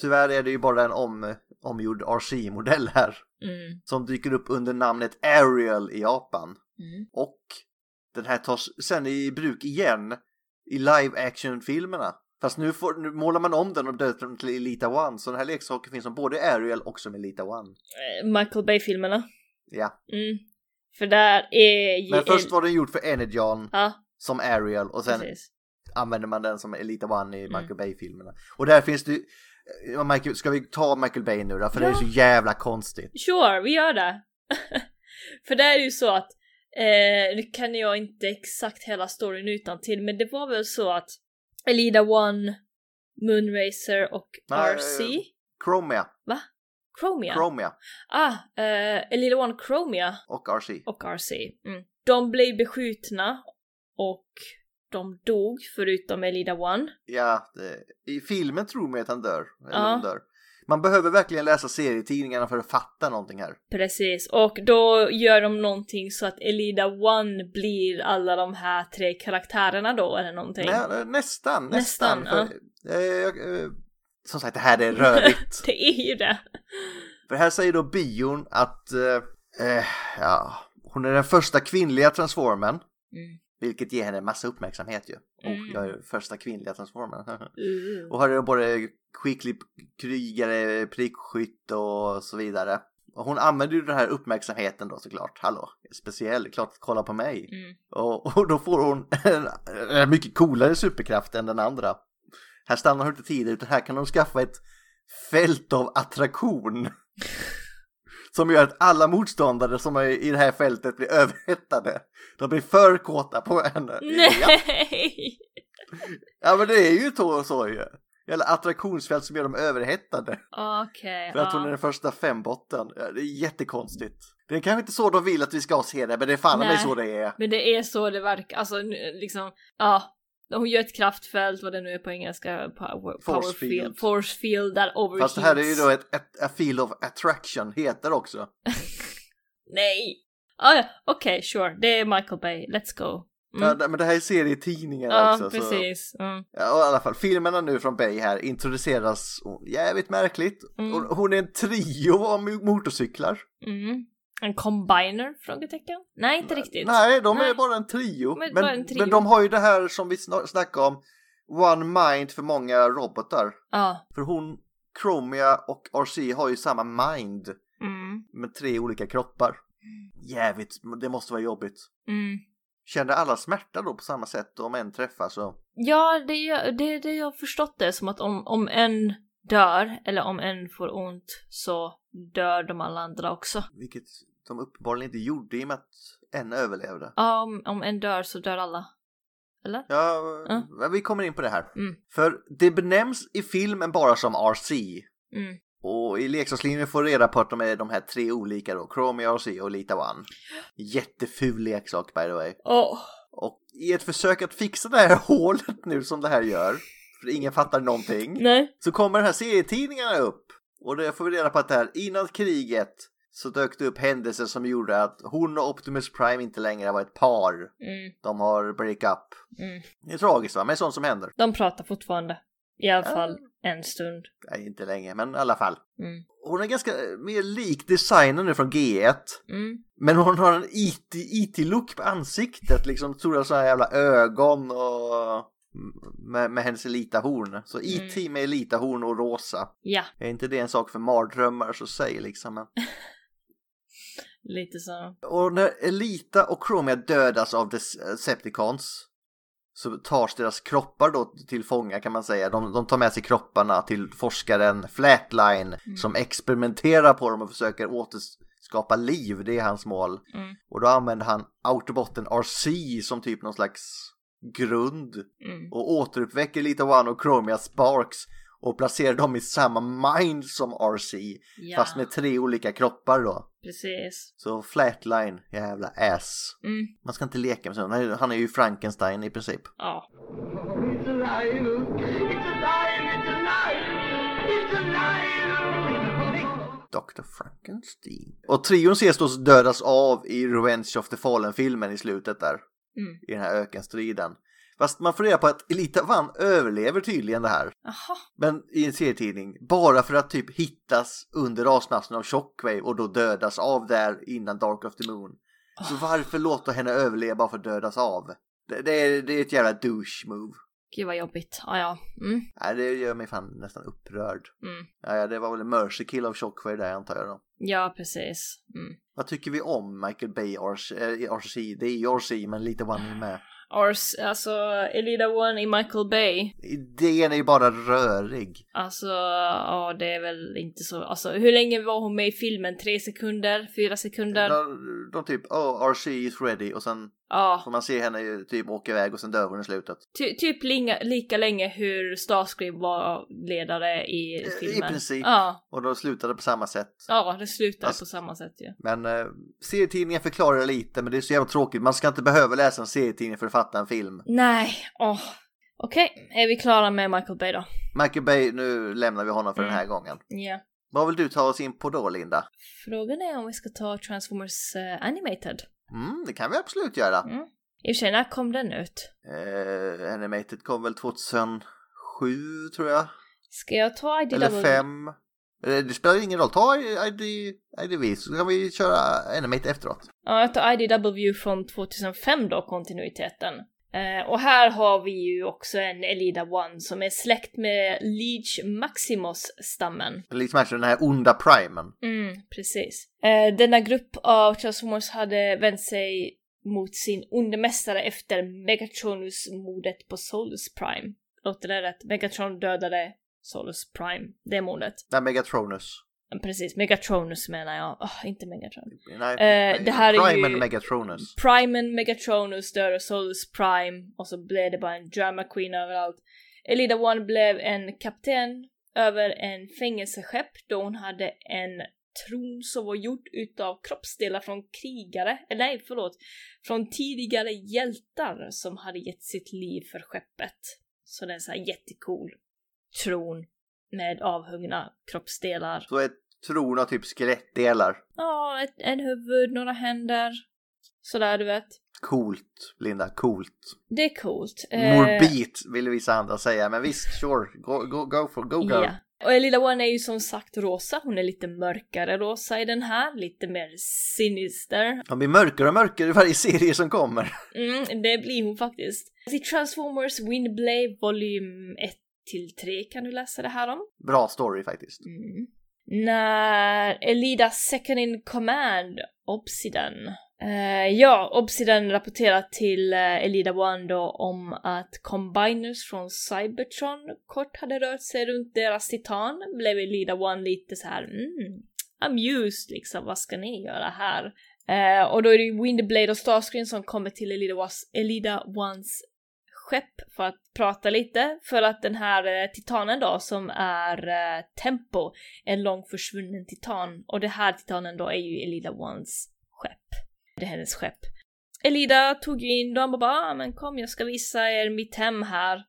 Tyvärr är det ju bara en om, omgjord RC-modell här. mm, Som dyker upp under namnet Ariel i Japan. mm. Och den här tas sen i bruk igen i live action-filmerna. Fast nu, får, nu målar man om den och döper den till Elita One. Så den här leksaken finns som både Ariel och som Elita One. Eh, Michael Bay-filmerna. Ja. Mm. För där är ju... Men först var den gjord för Energon Ja, som Ariel och sen precis. använder man den som Elita One i Mm. Michael Bay-filmerna. Och där finns det ja, Michael, Ska vi ta Michael Bay nu då? För det är Ja. så jävla konstigt. Sure, vi gör det. För det är ju så att, eh, nu kan jag inte exakt hela storyn utan till men det var väl så att Elida One, Moonracer och Nej, RC, Chromia. va? Chromia? Chromia ah, eh, Elida One Chromia och RC. och RC. Mm. De blev beskjutna och de dog förutom Elida One. Ja, det, i filmen tror man att han dör. Eller Ja. hon dör. Man behöver verkligen läsa serietidningarna för att fatta någonting här. Precis, och då gör de någonting så att Elida One blir alla de här tre karaktärerna då, eller någonting. Nä, nästan, nästan. Nästan, för, eh, jag, eh, som sagt, det här är rörigt. det är ju det. För här säger då bion att eh, eh, ja, hon är den första kvinnliga transformen. Mm. Vilket ger henne massa uppmärksamhet ju. Och Mm. jag är första kvinnliga transformen. Uh. och har ju både skicklig krigare, prickskytt och så vidare. Och hon använder ju den här uppmärksamheten då såklart. Hallå, speciell, klart att kolla på mig. Mm. Och, och då får hon en, en mycket coolare superkraft än den andra. Här stannar hon inte tid utan här kan hon skaffa ett fält av attraktion. Som gör att alla motståndare som är i det här fältet blir överhettade. De blir för kåta på henne. Nej! ja men det är ju så, så ju. Eller attraktionsfält som gör dem överhettade. Okej, För att hon är den första fembotten. Det är jättekonstigt. Det är kanske inte så de vill att vi ska se det, men det är fan mig så det är. Men det är så det verkar, alltså liksom, ja. Hon gör ett kraftfält, vad det nu är på engelska, power, Force field. field. Force field där overheats. Fast det här är ju då ett, ett a field of attraction, heter också. Nej! Ah, ja, okej, sure. Det är Michael Bay, let's go. Mm. Ja, men det här är serietidningar Ja, också. Så. precis. Mm. Ja, och i alla fall, filmerna nu från Bay här introduceras jävligt märkligt. Mm. Hon är en trio av mo- motorcyklar. Mm. En combiner? Frågetecken? Nej, inte riktigt. Nej, de är Nej. bara en trio. Men Men, en trio. men de har ju det här som vi sna- snackade om, one mind för många robotar. Ja. För hon, Chromia och RC har ju samma mind Mm. med tre olika kroppar. Jävligt, det måste vara jobbigt. Mm. Kände alla smärta då på samma sätt om en träffar så? Ja, det, är- det, det jag har förstått det som att om, om en dör, eller om en får ont, så dör de alla andra också. Vilket de uppenbarligen inte gjorde i och med att en överlevde. Ja, om, om en dör så dör alla. Eller? Ja, men vi kommer in på det här. Mm. För det benämns i filmen bara som RC. Mm. Och i leksakslinjen får reda på att de är de här tre olika då, Chromia, RC och Lita One. Jätteful leksak by the way. Åh. Och i ett försök att fixa det här hålet nu som det här gör, för ingen fattar någonting, Nej. så kommer den här serietidningarna upp. Och det får vi reda på att det här, innan kriget så dök det upp händelser som gjorde att hon och Optimus Prime inte längre var ett par. Mm. De har break up. Mm. Det är tragiskt va, men sånt som händer. De pratar fortfarande. I alla fall en stund. Nej, inte länge, men i alla fall. Mm. Hon är ganska eh, mer lik designen nu från G1. Mm. Men hon har en IT IT-look på ansiktet, liksom stora sådana jävla ögon och med, med hennes elitahorn. Så IT med elitahorn och rosa. Ja, Är inte det en sak för mardrömmar så säg liksom. Lite så. Och när Elita och Chromia dödas av Decepticons så tas deras kroppar då till fånga kan man säga. De, de tar med sig kropparna till forskaren Flatline som experimenterar på dem och försöker återskapa liv. Det är hans mål. Mm. Och då använder han Autobotten RC som typ någon slags grund Mm. och återuppväcker Elita One och Chromia Sparks och placerar dem i samma mind som RC Ja, fast med tre olika kroppar då. precis. Så Flatline, jävla ass. Mm. Man ska inte leka med är- Han är ju Frankenstein i princip. Ja. Dr. Frankenstein. Och trion ses då dödas av i Revenge of the Fallen-filmen i slutet där. Mm. I den här ökenstriden. Fast man reda på att Elita Van överlever tydligen det här. Jaha. Men i en serietidning. Bara för att typ hittas under rasmassan av Shockwave och då dödas av där innan Dark of the Moon. Så varför låta henne överleva för att dödas av? Det, det, är, det är ett jävla douche move. Gud vad jobbigt. Ah, ja. Mm. Nej, det gör mig fan nästan upprörd. Mm. Ja, ja, det var väl en mercy kill av Shockwave där antar jag då. Ja, precis. Mm. Vad tycker vi om Michael Bay RC? Äh, RC? Det är ju RC men lite one med. Ars, alltså Elida One i Michael Bay. Idén är ju bara rörig. Alltså, ja det är väl inte så, alltså hur länge var hon med i filmen? Tre sekunder? Fyra sekunder? De, de typ, oh RC is ready och sen Ja, får man se henne ju typ åka iväg och sen dör hon i slutet. ty, typ linga, lika länge hur Starscream var ledare i I filmen. princip. Ja, Och de slutade på samma sätt. ja det slutar Alltså- på samma sätt ju. Men eh, serietidningen förklarar lite men det är så jävla tråkigt. Man ska inte behöva läsa en serietidning för att fatta en film. Nej, åh. Okej, är vi klara med Michael Bay då? Michael Bay, nu lämnar vi honom för den här Mm. gången. Ja. Vad vill du ta oss in på då, Linda? Frågan är om vi ska ta Transformers eh, Animated. Mm, det kan vi absolut göra. Mm. I och för sig, när kom den ut? Eh, Animated kom väl 2007, tror jag. Ska jag ta IDW? Eller 5. Eh, Det spelar ingen roll, ta ID, IDV så kan vi köra Animated efteråt. Ja, jag tar IDW från 2005 då, kontinuiteten. Eh, och här har vi ju också en Elida One som är släkt med Leech Maximus-stammen. Liksom alltså den här onda primen. Mm, precis. Eh, denna grupp av Transformers hade vänt sig mot sin onde mästare efter Megatronus-mordet på Solus Prime. Låter det rätt? Megatron dödade Solus Prime, det mordet. Nej, Megatronus. Precis, Megatronus menar jag. Åh, inte Megatron. Nej, Eh, det här är Primen ju- Megatronus. Primen, Megatronus dödade Solus Prime och så blev det bara en drama queen överallt. Elida One blev en kapten över en fängelseskepp då hon hade en tron som var gjord utav kroppsdelar från krigare, eller nej förlåt, från tidigare hjältar som hade gett sitt liv för skeppet. Så det är en sån här jättecool tron med avhuggna kroppsdelar. Så ett tron av typ skelettdelar. Ja, ett, en huvud, några händer. Sådär du vet. Coolt, Linda, coolt. Det är coolt. Eh, Morbid vill vissa andra säga, men visst, sure, go, go, go for, go girl. Ja. Och Elida One är ju som sagt rosa, hon är lite mörkare rosa i den här, lite mer sinister. De blir mörkare och mörkare i varje serie som kommer. Mm, det blir hon faktiskt. I Transformers Windblade volym 1 till 3 kan du läsa det här om. Bra story faktiskt. Mm. När Elida second in command, Obsidian. Eh, ja, Obsidian rapporterar till uh, Elida One då om att combiners från Cybertron kort hade rört sig runt deras titan. Blev Elida One lite så här, mm, amused liksom, vad ska ni göra här? Eh, och då är det Windblade och Starscreen som kommer till Elida, Was- Elida Ones skepp för att prata lite. För att den här eh, titanen då som är eh, Tempo, en långt försvunnen titan. Och det här titanen då är ju Elida Ones skepp. Det är hennes skepp. Elida tog ju in dem och bara ah, men kom jag ska visa er mitt hem här.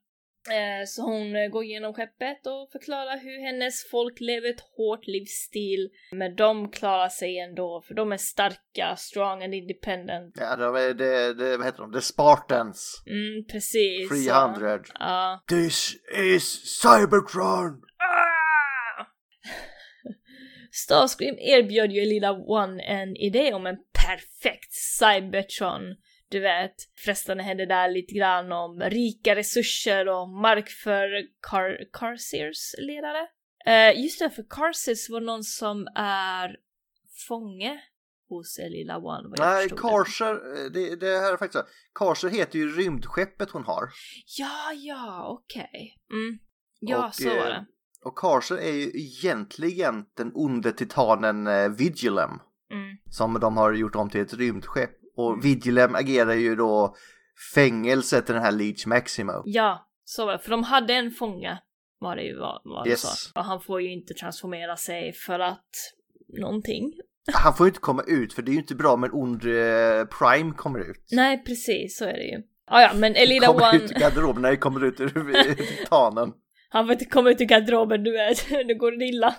Eh, så hon eh, går igenom skeppet och förklarar hur hennes folk lever ett hårt livsstil. Men de klarar sig ändå för de är starka, strong and independent. Ja, det, är- det, det, vad heter de? The Spartans. Mm, precis. 300. Så, Ja. This is Cybertron! Ah! Starscream erbjöd ju Lilla One en idé om en perfekt Cybertron. Du vet, frestande hände där lite grann om rika resurser och mark för Car Carseers ledare. Eh, just det, för Carseers var någon som är fånge hos Lilla One. Nej, det. Karser, eh, det, det här är faktiskt så. Karser heter ju rymdskeppet hon har. Ja, ja, okej. Mm. Ja, Och, så var eh, det. Och Karser är ju egentligen den onde titanen Vigilem. Mm. Som de har gjort om till ett rymdskepp. Och Vigilem agerar ju då fängelse till den här Leech Maximo. Ja, så var det. För de hade en fånge, var det ju vad, vad Yes. sa. Och han får ju inte transformera sig för att någonting. Han får ju inte komma ut för det är ju inte bra om en ond eh, Prime kommer ut. Nej, precis, så är det ju. Ah, ja, men Elida kommer One, ut ur garderoben när det kommer ut ur titanen. Han inte komma ut ur garderoben, du vet. Nu går det illa.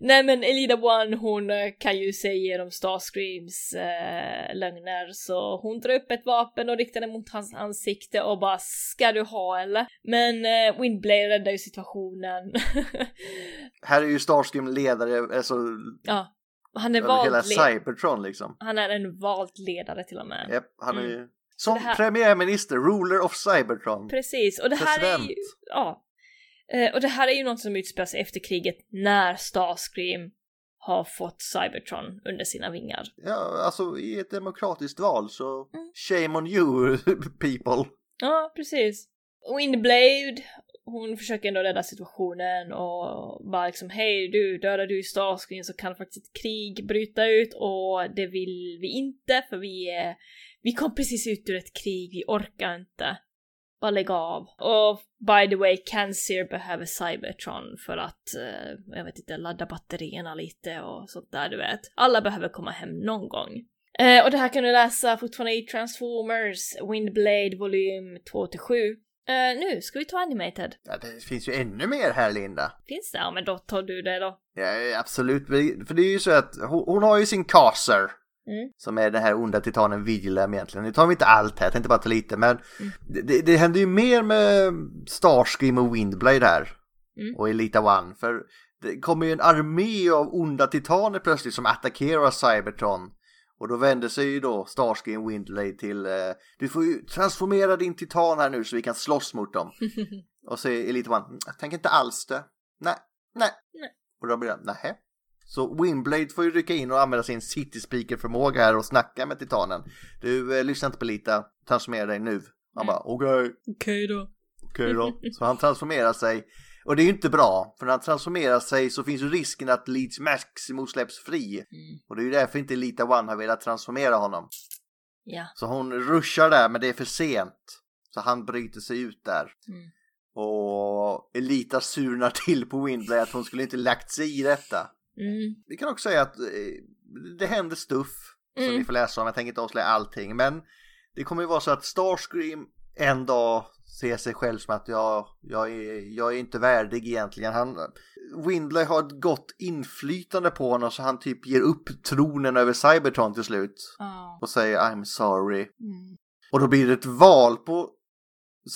Nej men Elida One hon eh, kan ju se igenom Starscreams eh, lögner så hon drar upp ett vapen och riktar det mot hans ansikte och bara ska du ha eller? Men eh, Windblade räddar ju situationen. Här är ju Starscream ledare, alltså ja, han är vald hela Cybertron liksom. Han är en vald ledare till och med. Japp, han är Mm. ju som här- premiärminister, ruler of Cybertron. Precis, och det här är ju, President. ja. Eh, och det här är ju något som utspelar sig efter kriget när Starscream har fått Cybertron under sina vingar. Ja, alltså i ett demokratiskt val så Mm. shame on you people. Ja, precis. Windblade, hon försöker ändå rädda situationen och bara liksom hej du, dödar du Starscream så kan faktiskt ett krig bryta ut och det vill vi inte för vi är, vi kom precis ut ur ett krig, vi orkar inte. Bara lägg av. Och by the way, Cancer behöver Cybertron för att, eh, jag vet inte, ladda batterierna lite och sånt där du vet. Alla behöver komma hem någon gång. Eh, och det här kan du läsa fortfarande i Transformers Windblade volym 2-7. Eh, nu ska vi ta animated. Ja, det finns ju ännu mer här Linda. Finns det? Ja men då tar du det då. Ja, absolut. För det är ju så att hon, hon har ju sin Caser. Mm. Som är den här onda titanen Vigilem egentligen. Nu tar vi inte allt här, jag tänkte bara ta lite. Men det, det, det händer ju mer med Starscream och Windblade här. Mm. Och Elita One. För det kommer ju en armé av onda titaner plötsligt som attackerar Cybertron. Och då vänder sig ju då Starscream Windblade till eh, Du får ju transformera din titan här nu så vi kan slåss mot dem. och så är Elita One, "Mm, jag tänker inte alls det. Nej, nej. Nej. Och då blir det, nähä. Så Windblade får ju rycka in och använda sin city speaker förmåga här och snacka med titanen. Du, eh, lyssna inte på Lita, transformera dig nu. Han bara, okej, Okej då. okej då. Så han transformerar sig. Och det är ju inte bra, för när han transformerar sig så finns ju risken att Leeds Maximus släpps fri. Och det är ju därför inte Lita One har velat transformera honom. Ja. Så hon ruschar där, men det är för sent. Så han bryter sig ut där. Mm. Och Elita surnar till på Windblade att hon skulle inte lagt sig i detta. Mm. Vi kan också säga att eh, det händer stuff som Mm. ni får läsa om. Jag tänker inte avslöja allting, men det kommer ju vara så att Starscream en dag ser sig själv som att jag, jag, är, jag är inte värdig egentligen. Han, Windley har ett gott inflytande på honom så han typ ger upp tronen över Cybertron till slut Ja. och säger I'm sorry. Mm. Och då blir det ett val på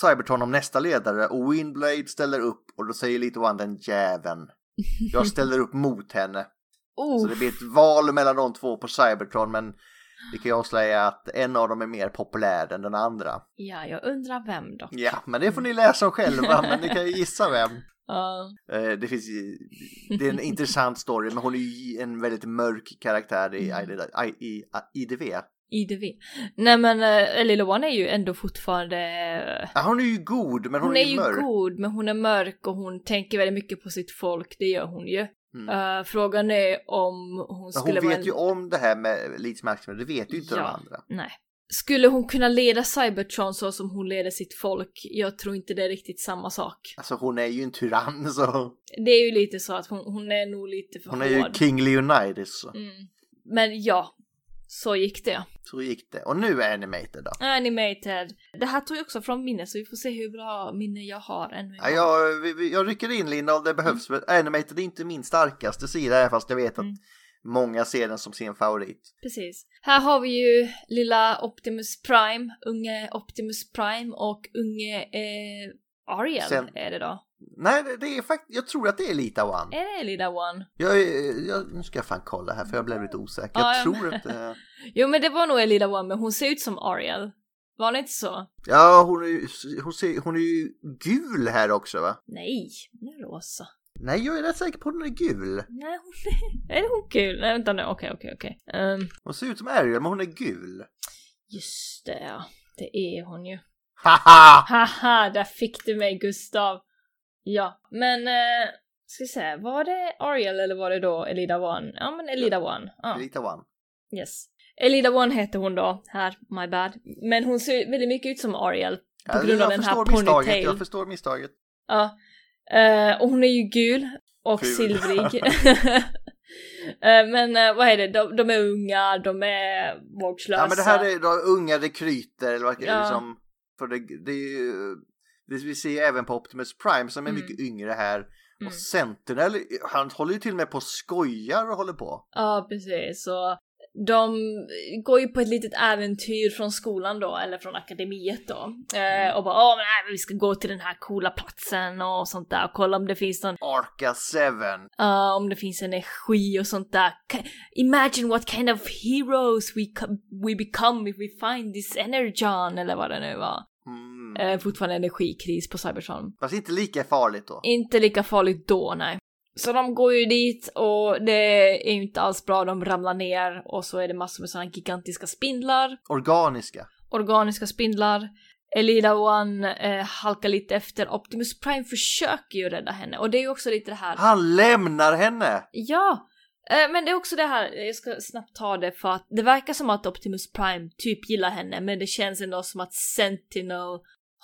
Cybertron om nästa ledare och Windblade ställer upp och då säger lite One den jäveln. Jag ställer upp mot henne. Så Oh. det blir ett val mellan de två på Cybertron men vi kan ju avslöja att en av dem är mer populär än den andra. Ja, jag undrar vem då. Ja, men det får ni läsa om själva, men ni kan ju gissa vem. Eh, Det, finns, det är en intressant story, men hon är ju en väldigt mörk karaktär i, i, i, i IDV. IDV. Nej men äh, Lilla One är ju ändå fortfarande... Ja, hon är ju god, men hon, Hon, är ju mörk. god men hon är mörk och hon tänker väldigt mycket på sitt folk, det gör hon ju. Mm. Eh, frågan är om hon Men skulle hon vet en... ju om det här med Maximus, det vet ju inte de Ja. andra. Nej. Skulle hon kunna leda Cybertron så som hon leder sitt folk? Jag tror inte det är riktigt samma sak. Alltså hon är ju en tyrann så. Det är ju lite så att hon, hon är nog lite för Hon är ju hård. King Leonidas. Så. Mm. Men ja, så gick det. så gick det. Och nu är Animated då. Animated. Det här tog jag också från minne så vi får se hur bra minne jag har ännu. Ja, jag, jag rycker in Linda och det behövs. Mm. Animated är inte min starkaste sida fast jag vet att många ser den som sin favorit. Precis. Här har vi ju lilla Optimus Prime, unge Optimus Prime och unge eh, Ariel Sen- är det då. Nej, det, det är faktiskt, jag tror att det är Lita One. Är det lilla One? Jag, jag, nu ska jag fan kolla här för jag blev lite osäker. Jag Ja, tror inte... Jo men det var nog en lilla One men hon ser ut som Ariel. Var det inte så? Ja, hon är, hon, ser, hon är ju gul här också va? Nej, hon är rosa. Nej, jag är rätt säker på att hon är gul. Nej, hon är... Är hon kul? Nej, vänta nu. Okej, okej, okej. Ehm, Hon ser ut som Ariel, men hon är gul. just det, ja. Det är hon ju. Haha! Haha, där fick du mig Gustav. Ja, men... Eh, ska vi se, var det Ariel eller var det då Elida One? Ja, men Elida One. Ja, Lita One. yes. Elida One heter hon då, här, my bad. Men hon ser väldigt mycket ut som Ariel. På Ja, grund av den här misstaget, ponytail. jag förstår misstaget. Ja. Eh, och hon är ju gul och Ful. silvrig. Eh, men eh, vad är det, de, de är unga, de är vårdslösa. Ja men det här är då unga rekryter eller vad Ja. liksom, för det, det är ju, det vi ser ju även på Optimus Prime som är Mm. mycket yngre här. Mm. Och Sentinel, han håller ju till och med på och skojar och håller på. Ja, precis. Så de går ju på ett litet äventyr från skolan då, eller från akademiet då. Mm. Eh, och bara åh, men nej, vi ska gå till den här coola platsen och sånt där och kolla om det finns någon, Arca 7. ja, om det finns energi och sånt där. Imagine what kind of heroes we, we become if we find this energon, eller vad det nu var. Mm. Eh, fortfarande energikris på Cybertron. Fast inte lika farligt då. Inte lika farligt då, nej. Så de går ju dit och det är inte alls bra, de ramlar ner och så är det massor med sådana gigantiska spindlar, Organiska. organiska spindlar. Elida One eh, halkar lite efter, Optimus Prime försöker ju rädda henne och det är ju också lite det här. Han lämnar henne! Ja! Eh, men det är också det här, jag ska snabbt ta det för att det verkar som att Optimus Prime typ gillar henne men det känns ändå som att Sentinel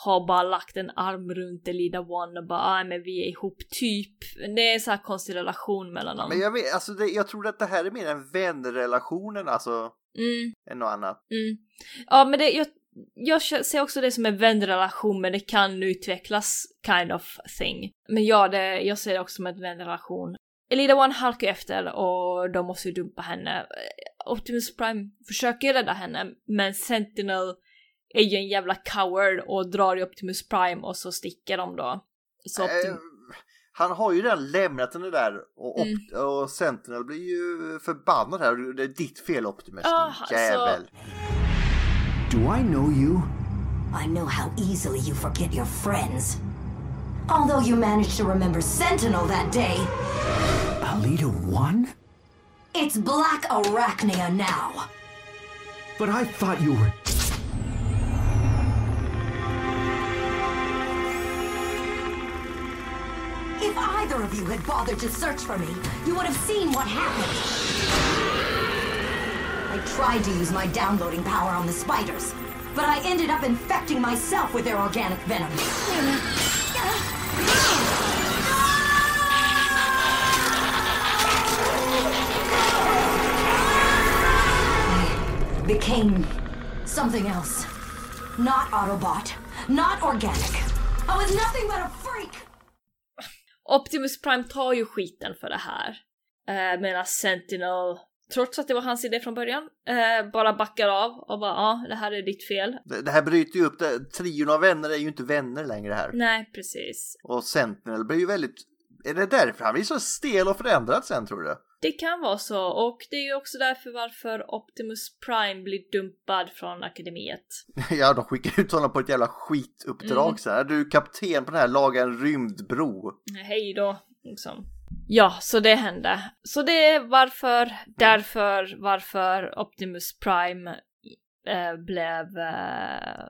har bara lagt en arm runt Elida One och bara ah, men vi är ihop typ. Det är en sån här konstig relation mellan dem. Men jag vet, alltså det, jag tror att det här är mer en vänrelationen alltså, Mm, än något annat. mm. Ja men det, jag, jag ser också det som en vänrelation men det kan utvecklas kind of thing. Men ja, det, jag ser det också som en vänrelation. Elida One halkar efter och de måste ju dumpa henne. Optimus Prime försöker rädda henne men Sentinel är ju en jävla coward och drar i Optimus Prime och så sticker de då. Så Optim- eh, han har ju redan lämnat henne där och, mm. och Sentinel blir ju förbannad här. Det är ditt fel Optimus, oh, jävel. Så... Do I know you? I know how easily you forget your friends. Although you managed to remember Sentinel that day. Alita 1? It's Black Arachnia now. But I thought you were... If either of you had bothered to search for me, you would have seen what happened. I tried to use my downloading power on the spiders, but I ended up infecting myself with their organic venom. I became something else. Not Autobot, not organic. I was nothing but a freak! Optimus Prime tar ju skiten för det här. Eh, Medan Sentinel, trots att det var hans idé från början, eh, bara backar av och bara ja, det här är ditt fel. Det, det här bryter ju upp det. Trion av vänner är ju inte vänner längre här. Nej, precis. Och Sentinel blir ju väldigt... Är det därför han blir så stel och förändrad sen tror du? Det kan vara så och det är ju också därför varför Optimus Prime blir dumpad från akademiet. ja, de skickar ut honom på ett jävla skituppdrag mm. sen. Du är kapten på den här, laga en rymdbro. Hej då, liksom. Ja, så det hände. Så det är varför, därför, varför Optimus Prime äh, blev äh,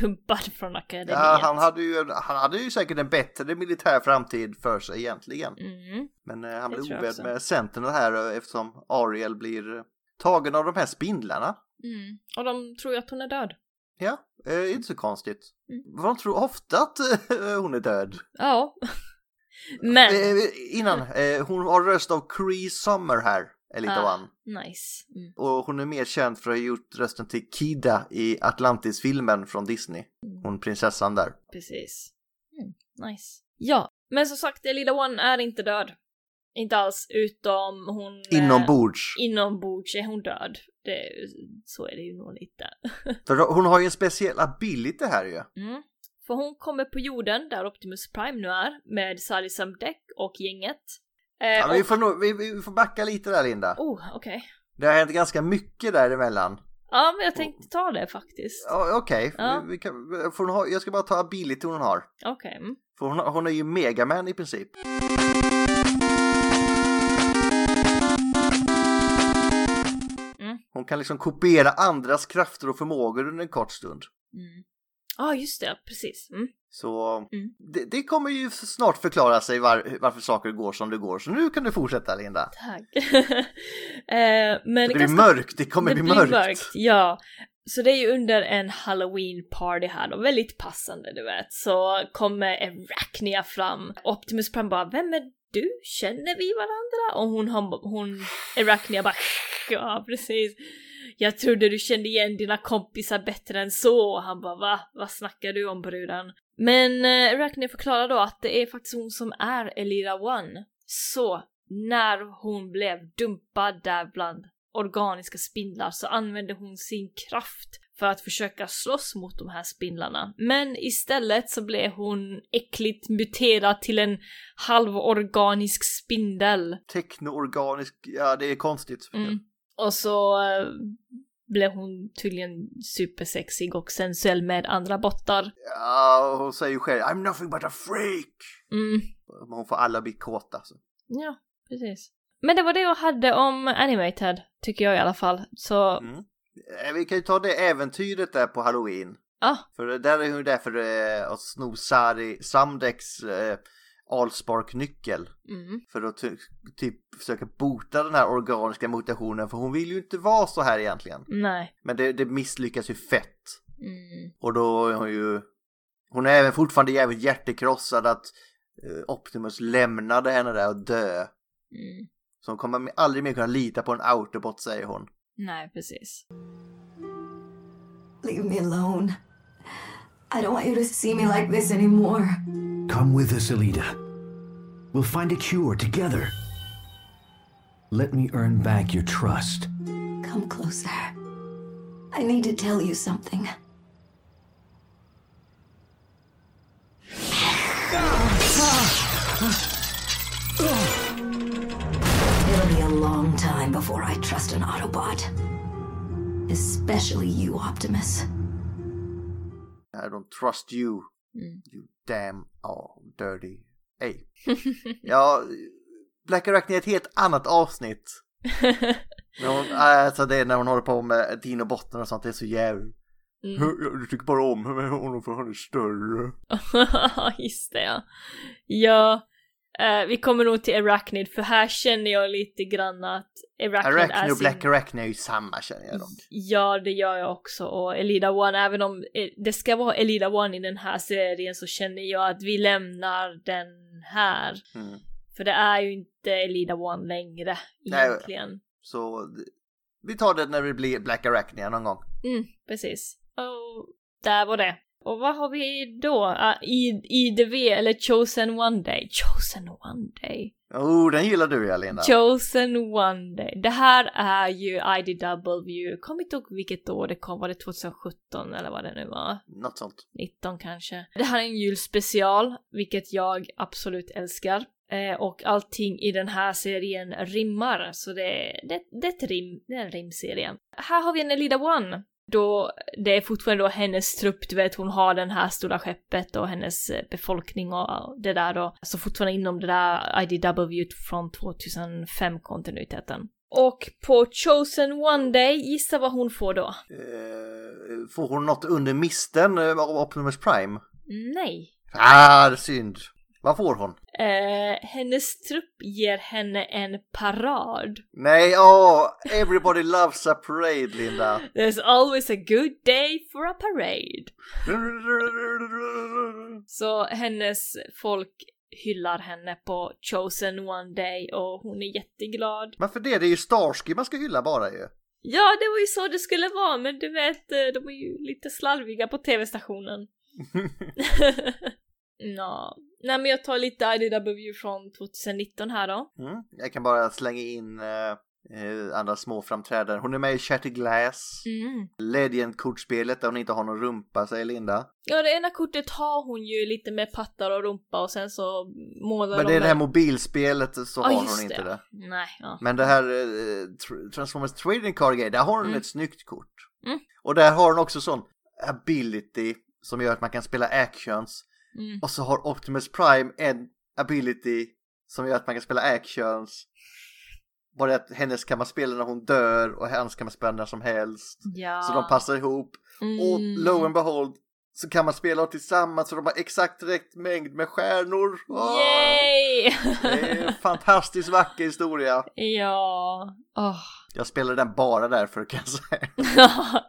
dumpad från akademiet. Ja, han hade, ju, han hade ju säkert en bättre militär framtid för sig egentligen. Mm. Men eh, han blir ovän med Sentinel här eh, eftersom Ariel blir eh, tagen av de här spindlarna. Mm. Och de tror ju att hon är död. Ja, eh, inte så konstigt. Mm. De tror ofta att eh, hon är död. Ja. Men... Eh, innan, hon har röst av Cree Summer här. Elita ah, One. Nice. Mm. Och hon är mer känd för att ha gjort rösten till Kida i Atlantis-filmen från Disney. Mm. Hon prinsessan där. Precis. Mm, nice. Ja, men som sagt, Elita One är inte död. Inte alls, utom hon... Inombords. Eh, inombords är hon död. Det, så är det ju nog lite. för hon har ju en speciell ability här ju. Mm. För hon kommer på jorden, där Optimus Prime nu är, med Sally Samdek och gänget. Eh, ja, och... vi, får nog, vi, vi, får backa lite där Linda. Oh. Okay. Det har hänt ganska mycket däremellan. Ja, men jag tänkte ta det faktiskt. Ja, Okej, okay. ja. jag ska bara ta ability hon har. Okej. Okay. Mm. För hon, hon är ju megaman i princip. Mm. Hon kan liksom kopiera andras krafter och förmågor under en kort stund. Mm. Ja, ah, just det, precis. Mm. Så mm. det, det, kommer ju snart förklara sig var, varför saker går som det går. Så nu kan du fortsätta Linda. Tack. eh, men det, blir mörkt, det kommer det bli mörkt. mörkt. Ja, så det är ju under en halloween party här då, väldigt passande du vet, så kommer Arachnia fram. Optimus Prime bara, vem är du? Känner vi varandra? Och hon, hon, hon Arachnia bara, ja precis jag trodde du kände igen dina kompisar bättre än så. Och han bara va? Vad snackar du om bruden? Men eh, Rackney förklarar då att det är faktiskt hon som är Elira One. Så när hon blev dumpad där bland organiska spindlar så använde hon sin kraft för att försöka slåss mot de här spindlarna. Men istället så blev hon äckligt muterad till en halvorganisk spindel. Teknoorganisk, ja det är konstigt. Mm. Och så äh, blev hon tydligen supersexig och sensuell med andra bottar. Ja, hon säger ju själv I'm nothing but a freak. Mm. Hon får alla bli kåta. Så. Ja, precis. Men det var det jag hade om Animated, tycker jag i alla fall. Så... Mm. Eh, vi kan ju ta det äventyret där på Halloween. Ah. För där är hon där för eh, att sno Sari Samdeks eh, Allspark-nyckel. Mm. För att typ försöka bota den här organiska mutationen för hon vill ju inte vara så här egentligen. Nej. Men det, det misslyckas ju fett. Mm. Och då är hon ju... Hon är även fortfarande jävligt hjärtekrossad att uh, Optimus lämnade henne där och dö. Mm. Så hon kommer aldrig mer kunna lita på en autobot säger hon. Nej, precis. Leave me alone. I don't want you to see me like this anymore. Come with us, Alita. We'll find a cure together. Let me earn back your trust. Come closer. I need to tell you something. It'll be a long time before I trust an Autobot. Especially you, Optimus. I don't trust you. Mm. You damn oh, dirty ape. ja, Black Arachne är ett helt annat avsnitt. När hon, alltså det är när hon håller på med dinobotten och sånt, det är så jävligt. Mm. Du tycker bara om honom för han är större. Just det ja. Ja, eh, vi kommer nog till Arachnid för här känner jag lite grann att Arachnid Arachne är och sin... Black Arachne är ju samma känner jag dock. Ja, det gör jag också. Och Elida One, även om eh, det ska vara Elida One i den här serien så känner jag att vi lämnar den här. Mm. För det är ju inte Elida One längre Nej. egentligen. Så d- vi tar det när det blir Black Arachne någon gång. Mm, precis. Och där var det. Och vad har vi då? Uh, IDV eller Chosen One Day? Chosen One Day. Oh, den gillar du ja Linda. Chosen One Day. Det här är ju IDW. Kommer inte ihåg vilket år det kom. Var det 2017 eller vad det nu var? Något sånt. 19 kanske. Det här är en julspecial, vilket jag absolut älskar. Eh, och allting i den här serien rimmar, så det, det, det, är, ett rim, det är en rimserie. Här har vi en Elida One. Då det är fortfarande då hennes trupp, du vet hon har den här stora skeppet och hennes eh, befolkning och det där då. Så fortfarande inom det där IDW från 2005-kontinuiteten. Och på Chosen One Day, gissa vad hon får då? Eh, får hon något under misten eh, av Optimus Prime? Nej. Ah, synd. Vad får hon? Eh, hennes trupp ger henne en parad. Nej, åh! everybody loves a parade, Linda. There's always a good day for a parade. Så hennes folk hyllar henne på Chosen One Day och hon är jätteglad. Varför det? Det är ju Starsky man ska hylla bara ju. Ja, det var ju så det skulle vara, men du vet, eh, de är ju lite slarviga på tv-stationen. Nå. Nej men jag tar lite IDW från 2019 här då. Mm. Jag kan bara slänga in eh, andra små framträdanden. Hon är med i Shattered Glass. Mm. Legend-kortspelet där hon inte har någon rumpa, säger Linda. Ja, det ena kortet har hon ju lite med pattar och rumpa och sen så målar Men de det är det här mobilspelet så Ja, har hon inte det. Nej, ja. Men det här eh, Tr- Transformers Trading Card Game, där har hon Mm. ett snyggt kort. Mm. Och där har hon också sån ability som gör att man kan spela actions. Mm. Och så har Optimus Prime en ability som gör att man kan spela actions. Bara att hennes kan man spela när hon dör och hans kan man spela när som helst. Ja. Så de passar ihop. Och Mm. lo and behold så kan man spela tillsammans så de har exakt rätt mängd med stjärnor. Åh! Yay! Det är en fantastiskt vacker historia. ja. Åh. Jag spelade den bara därför kan jag säga.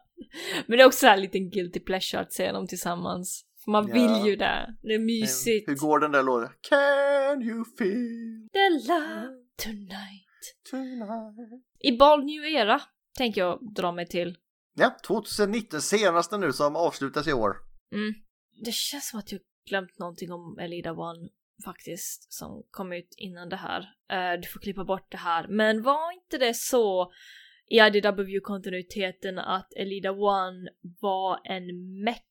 Men det är också en liten guilty pleasure att se dem tillsammans. För man Ja. vill ju det. Det är mysigt. Hur går den där låten? Can you feel The love tonight. tonight? I Ball New Era tänker jag dra mig till. Ja, 2019, senaste nu som avslutas i år. Mm. Det känns som att jag glömt någonting om Elida One faktiskt som kom ut innan det här. Eh, du får klippa bort det här. Men var inte det så i IDW-kontinuiteten att Elida One var en meck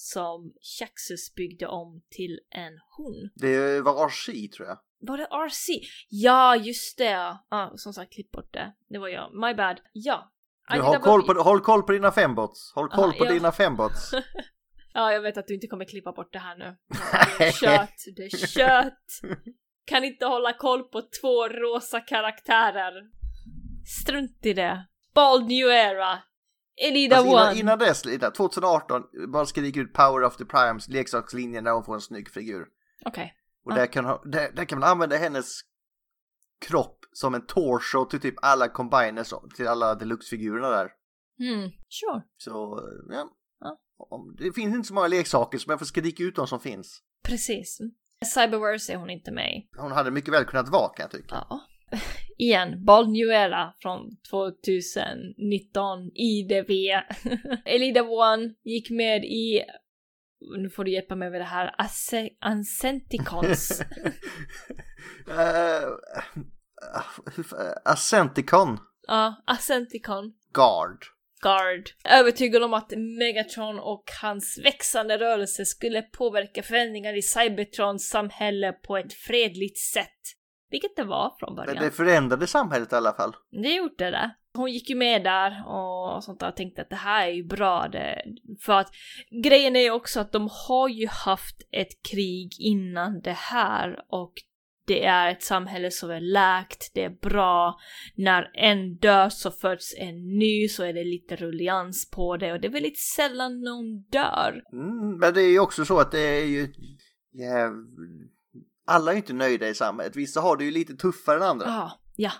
som Chaxus byggde om till en hon? Det var Archie tror jag. Var det RC? Ja, just det! Ah, som sagt, klipp bort det. Det var jag. My bad. Ja. Du, håll, koll på, håll koll på dina fembots. Håll koll Ah, på ja. dina fembots. Ja, jag vet att du inte kommer klippa bort det här nu. Ja, det är kört, det är kört. Kan inte hålla koll på två rosa karaktärer. Strunt i det. Bald New Era. Elida Alltså One. innan, innan dess, Lida, 2018, bara skriker ut Power of the Primes leksakslinjen där hon får en snygg figur. Okej. Och Ah. där, kan, ha- där, där kan man använda hennes kropp som en torso till typ alla combiners, till alla deluxe-figurerna där. Hmm, sure. Så, ja. Ja. Det finns inte så många leksaker som jag får skrika ut de som finns. Precis. Cyberverse är hon inte med i. Hon hade mycket väl kunnat vara kan jag tycka. Ja. igen, Bold New Era från 2019 IDV. Elida One gick med i, nu får du hjälpa mig med det här, Ace- Ansenticons. Uh, Ascenticon ja, Ascenticon. Guard. Guard. Övertygad om att Megatron och hans växande rörelse skulle påverka förändringar i Cybertrons samhälle på ett fredligt sätt. Vilket det var från Men början. det förändrade samhället i alla fall. Det gjorde det. Hon gick ju med där och sånt där och tänkte att det här är ju bra. Det, för att grejen är ju också att de har ju haft ett krig innan det här och det är ett samhälle som är läkt, det är bra. När en dör så föds en ny så är det lite rullians på det och det är väldigt sällan någon dör. Mm, men det är ju också så att det är ju... jäv- alla är ju inte nöjda i samhället. Vissa har det ju lite tuffare än andra. Ja, ja.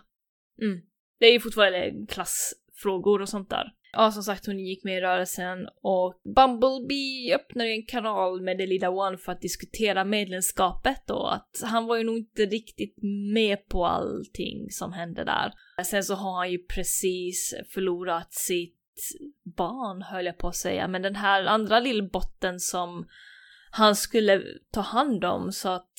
Mm. Det är ju fortfarande klassfrågor och sånt där. Ja, som sagt, hon gick med i rörelsen och Bumblebee öppnade ju en kanal med The Lilla One för att diskutera medlemskapet och att han var ju nog inte riktigt med på allting som hände där. Sen så har han ju precis förlorat sitt barn, höll jag på att säga, men den här andra lillbotten som han skulle ta hand om så att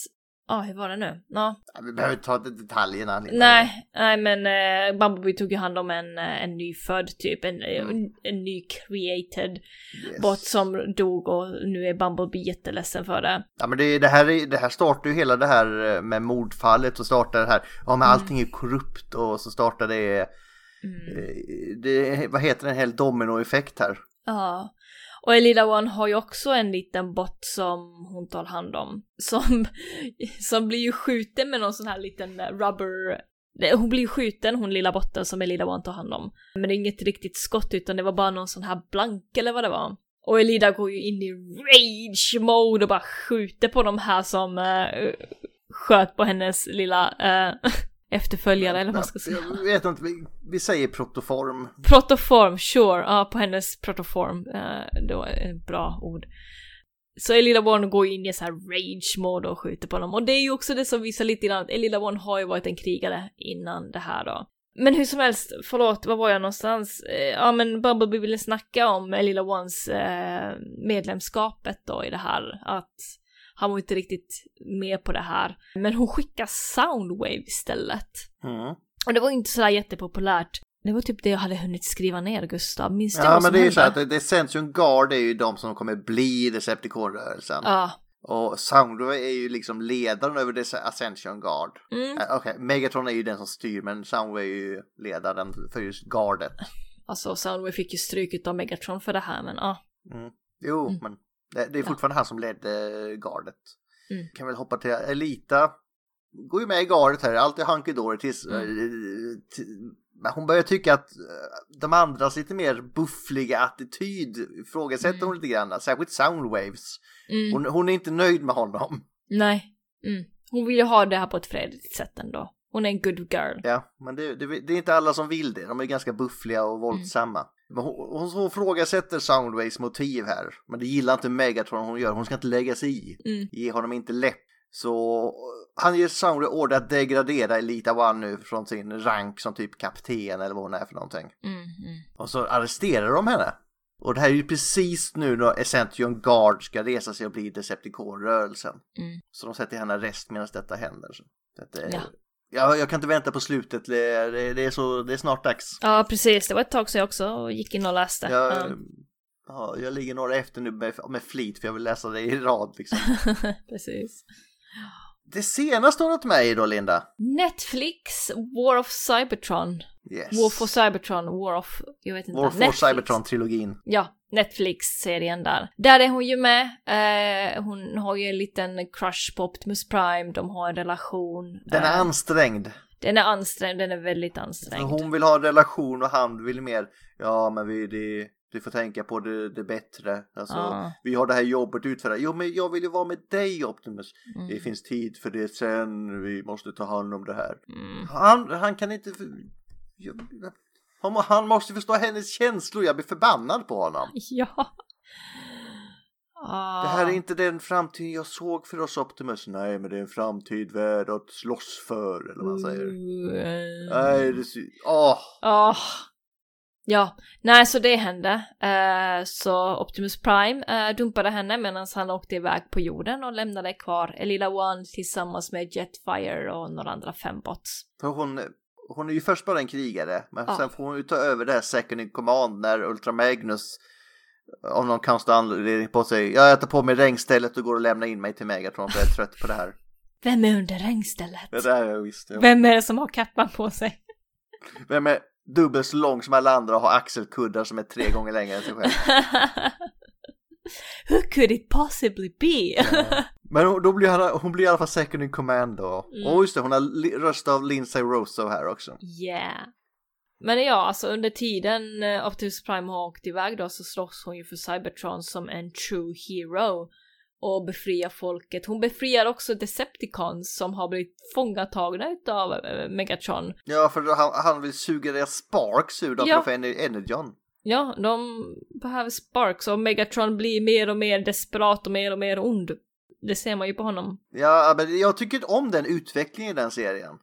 Ja, hur var det nu? Ja, Vi behöver ta detaljerna. Linda. Nej, nej men eh, Bumblebee tog ju hand om en, eh, en nyfödd typ, en, eh, Mm. en, en ny created Yes. bot som dog och nu är Bumblebee jätteledsen för det. Ja men det, det, här, är- det här startar ju hela det här eh, med mordfallet och startar det här, ja men allting är korrupt och så startar det, eh, det vad heter det, en hel dominoeffekt här. Ja. Och Elida One har ju också en liten bot som hon tar hand om. Som, som blir ju skjuten med någon sån här liten eh, rubber... Hon blir ju skjuten, hon lilla botten som Elida One tar hand om. Men det är inget riktigt skott utan det var bara någon sån här blank eller vad det var. Och Elida går ju in i rage mode och bara skjuter på de här som uh, sköt på hennes lilla Uh, efterföljare eller vad man ska säga. Jag vet inte, vi, vi säger protoform. Protoform, sure. Ja, på hennes protoform. Uh, det var ett bra ord. Så Elida One går in i så här rage mode och skjuter på dem. Och det är ju också det som visar lite grann att Elida One har ju varit en krigare innan det här då. Men hur som helst, förlåt, var var jag någonstans? Eh, ja men Bumblebee ville snacka om Elida Ones eh, medlemskapet då i det här. Att han var inte riktigt med på det här. Men hon skickar Soundwave istället. Mm. Och det var inte sådär jättepopulärt. Det var typ det jag hade hunnit skriva ner, Gustav. Minns du Ja vad men som det är ju hände? så att det, det Sentient Guard är ju de som kommer bli Decepticon-rörelsen. Ja. Och Soundwave är ju liksom ledaren över Dece- Ascension Guard. Mm. Eh, Okej, Megatron är ju den som styr men Soundwave är ju ledaren för just gardet. Alltså, Soundwave fick ju stryk av Megatron för det här, men ja. Mm. Jo, men det, det är fortfarande han som ledde gardet. Mm. Kan väl hoppa till Elita. Går ju med i gardet här, allt är hunky dory tills... Mm. eh, till- men hon börjar tycka att eh, de andras lite mer buffliga attityd ifrågasätter hon lite grann, särskilt Soundwaves. Mm. Hon, hon är inte nöjd med honom. Nej. Mm. Hon vill ju ha det här på ett fredligt sätt ändå. Hon är en good girl. Ja, men det, det, det är inte alla som vill det. De är ganska buffliga Mm. och våldsamma. Men hon, hon, hon frågasätter Soundwaves motiv här. Men det gillar inte Megatron hon gör. Hon ska inte lägga sig i. Mm. Ge honom inte läpp. Så han ger Soundwave order att degradera Elita One nu från sin rank som typ kapten eller vad hon är för någonting. Mm, mm. Och så arresterar de henne. Och det här är ju precis nu när Essentium Guard ska resa sig och bli Decepticon-rörelsen. Mm. Så de sätter henne arrest medan detta händer. Detta är... Ja. Ja, jag kan inte vänta på slutet. Det är, det är, så, det är snart dags. Ja, precis. Det var ett tag sedan jag också gick in och läste. Jag, Ja. ja, jag ligger några efter nu med, med flit för jag vill läsa det i rad. Liksom. precis. Det senaste hon har med i då, Linda? Netflix, War of Cybertron. Yes. War for Cybertron, War of... Jag vet inte. War for. Cybertron-trilogin. Ja, Netflix-serien där. Där är hon ju med. Eh, hon har ju en liten crush på Optimus Prime, de har en relation. Den är Eh, ansträngd. den är ansträngd, den är väldigt ansträngd. Hon vill ha en relation och han vill mer, ja men vi, det, du får tänka på det, det bättre. Alltså, Ja. Vi har det här jobbet utföra. Jo men jag vill ju vara med dig Optimus. Mm. Det finns tid för det sen, vi måste ta hand om det här. Mm. Han, han kan inte... Han, må- han måste förstå hennes känslor, jag blir förbannad på honom. Ja. Ah. Det här är inte den framtid jag såg för oss Optimus. Nej, men det är en framtid värd att slåss för, eller vad man säger. Mm. Nej, det. Åh! Ah. Ja, nej så det hände. Eh, så Optimus Prime eh, dumpade henne medan han åkte iväg på jorden och lämnade kvar Elila One tillsammans med Jetfire och några andra fembots. För hon, hon är ju först bara en krigare, men Ja. sen får hon ju ta över det här second in command när Ultra Magnus av någon konstig anledning på sig. Ja, jag tar på mig regnstället och går och lämnar in mig till Megatron för jag är trött på det här. Vem är under regnstället? Det är jag visst. Ja. Vem är det som har kappan på sig? Vem är dubbelt så lång som alla andra och har axelkuddar som är tre gånger längre än sig själv? Who could it possibly be? Men hon- då blir han, hon blir i alla fall second in command då. Mm. Och just det, hon har li- röst av Lindsay Rosso här också. Yeah. Men ja, alltså under tiden eh, Optimus Prime har åkt iväg då så slåss hon ju för Cybertron som en true hero och befriar folket. Hon befriar också Decepticons som har blivit fångatagna utav eh, Megatron. Ja, för han, han vill suga deras sparks ur dem Ja. för Energon. Ja, de behöver sparks och Megatron blir mer och mer desperat och mer och mer ond. Det ser man ju på honom. Ja, men jag tycker om den utvecklingen i den serien.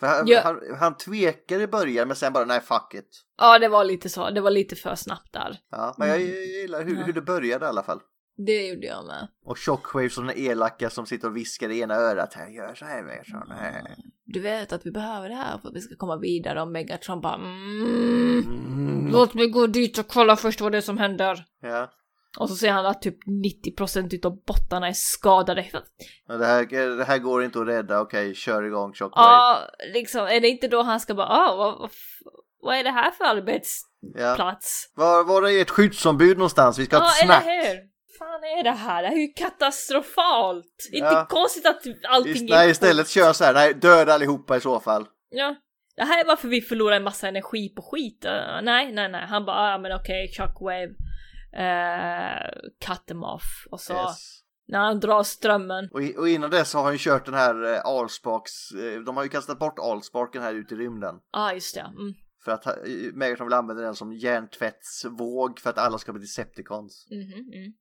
För han, Ja. han, han tvekar i början men sen bara nej fuck it. Ja, det var lite så. Det var lite för snabbt där. Ja, men jag Mm. gillar hur, Ja. hur det började i alla fall. Det gjorde jag med. Och Shockwave som den elaka som sitter och viskar i ena örat. Här, gör så här Megatron. här." Du vet att vi behöver det här för att vi ska komma vidare och Megatron bara mm, Låt mig gå dit och kolla först vad det är som händer. Ja. Och så ser han att typ 90% utav bottarna är skadade. Men Det här, det här går inte att rädda. Okej, kör igång Shockwave. Ja, liksom är det inte då han ska bara ah, vad, vad, är det här för arbetsplats? Ja. Var, var är ert skyddsombud någonstans? Vi ska ha Ja, ett eller snack. hur? Fan är det här? Det här är ju katastrofalt! Ja. Inte konstigt att allting nej, istället kör så här. Nej, döda allihopa i så fall. Ja. Det här är varför vi förlorar en massa energi på skit. Uh, nej, nej, nej. Han bara, ah, men okej, shockwave. Uh, cut them off. Och så Yes. när han drar strömmen. Och, och innan dess har han ju kört den här eh, Allsparks, eh, de har ju kastat bort Allsparken här ute i rymden. Ja, ah, just det. Mm. För att Megatron vill använda den som hjärntvättsvåg för att alla ska bli Decepticons. Mhm, mm.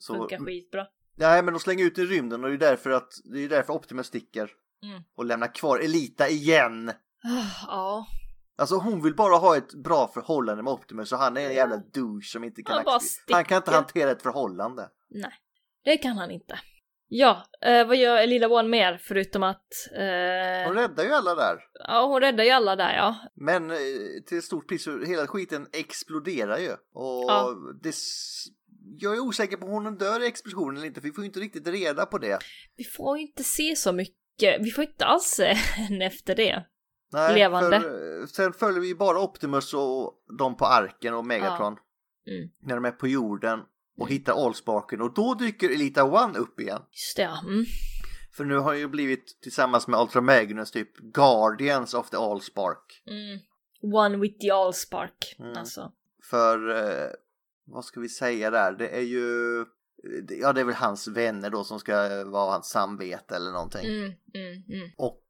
Så, Funkar skitbra. nej men de slänger ut i rymden och det är därför att det är därför Optimus sticker. Mm. Och lämnar kvar Elita igen. Ah, Ja. Alltså hon vill bara ha ett bra förhållande med Optimus och han är en jävla douche som inte kan Han bara Han kan inte hantera ett förhållande. Nej, det kan han inte. Ja, eh, vad gör Lilla One mer förutom att... Eh, Hon räddar ju alla där. ja, hon räddar ju alla där ja. Men eh, till stort pris, hela skiten exploderar ju. Och Ja. det, jag är osäker på om hon dör i explosionen eller inte, för vi får ju inte riktigt reda på det. Vi får ju inte se så mycket. Vi får inte alls se henne efter det. Nej, Levande. För, eh, sen följer vi bara Optimus och de på arken och Megatron. Mm. När de är på jorden och hittar Allsparken och då dyker Elita One upp igen. Just det, ja. Mm. För nu har ju blivit tillsammans med Ultra Magnus typ Guardians of the Allspark. Mm. One with the allspark. Mm. Alltså. För eh, vad ska vi säga där? Det är ju Ja, det är väl hans vänner då som ska vara hans samvete eller någonting. Mm, mm, mm. Och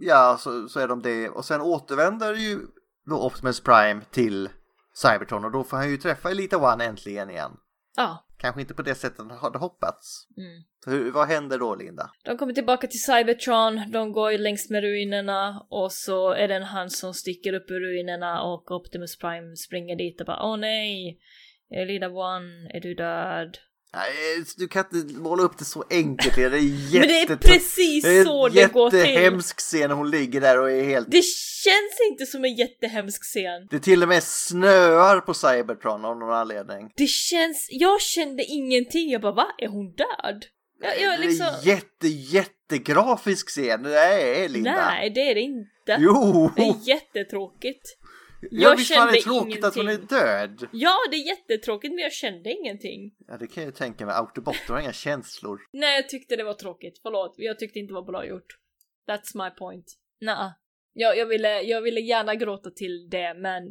ja, så, så är de det. Och sen återvänder ju då Optimus Prime till Cybertron och då får han ju träffa Elita One äntligen igen. Ja. Kanske inte på det sättet han hade hoppats. Mm. Så hur, vad händer då, Linda? De kommer tillbaka till Cybertron, de går ju längs med ruinerna och så är det en han som sticker upp ur ruinerna och Optimus Prime springer dit och bara åh nej! Elida One, är du död? Nej, du kan inte måla upp det så enkelt. Det är jätte... Men det är precis det är så det går till. en jättehemsk scen när hon ligger där och är helt... Det känns inte som en jättehemsk scen. Det till och med snöar på Cybertron av någon anledning. Det känns, jag kände ingenting, jag bara va? Är hon död? Jag, jag Det liksom, är jätte, jättegrafisk scen. Det är Linda. nej det är det inte. Jo! Det är jättetråkigt. Ja, jag visst fan är det kände tråkigt att hon är ingenting. död. Ja, det är jättetråkigt men jag kände ingenting. Ja, det kan jag ju tänka mig. Autobotter har inga känslor. Nej, jag tyckte det var tråkigt. Förlåt, jag tyckte inte det var bra gjort. That's my point. Nej. Jag, jag, ville, jag ville gärna gråta till det, men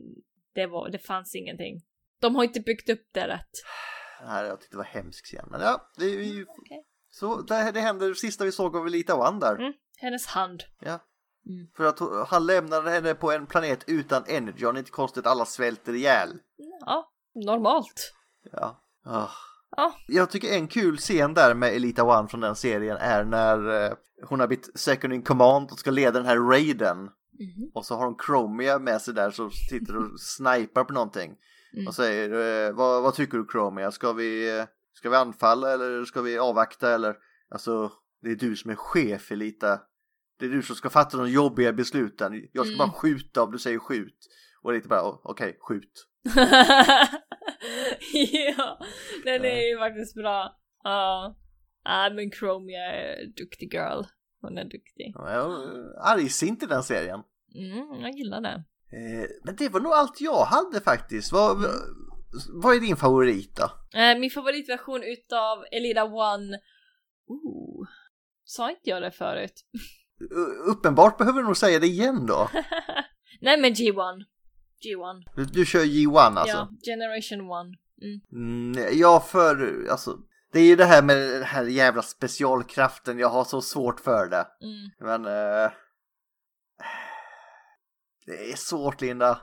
det, var, det fanns ingenting. De har inte byggt upp det rätt. Nej, jag tyckte det var hemsk scen. Men ja, det är ju... Okej. Så det, det händer, sista vi såg av Elita One där. Mm, hennes hand. Ja. Mm. För att han lämnade henne på en planet utan Energon. Inte konstigt alla svälter ihjäl. Ja, normalt. Ja. Ah. Ja. Jag tycker en kul scen där med Elita One från den serien är när eh, hon har blivit second in command och ska leda den här raiden. Mhm. Och så har hon Chromia med sig där som sitter och snipar på någonting. Mm. Och säger, eh, vad, vad tycker du Chromia? Ska vi, eh, ska vi anfalla eller ska vi avvakta eller? Alltså, det är du som är chef Elita. Det är du som ska fatta de jobbiga besluten. Jag ska Mm. bara skjuta om du säger skjut. Och lite bara, "O- okej, skjut. ja, den är ju faktiskt bra. Ja. Ja, men Chromia är duktig girl. Hon är duktig. Argsint i den serien. Mm, jag gillar det. Eh, men det var nog allt jag hade faktiskt. Vad, vad är din favorit då? Eh, min favoritversion utav Elida One... Ooh. Sa inte jag det förut? Uppenbart behöver du nog säga det igen då. Nej men G1. G1. Du, du kör G1 alltså? Ja, Generation 1. Mm. Mm, ja, för alltså. Det är ju det här med den här jävla specialkraften. Jag har så svårt för det. Mm. Men... Eh, det är svårt Linda.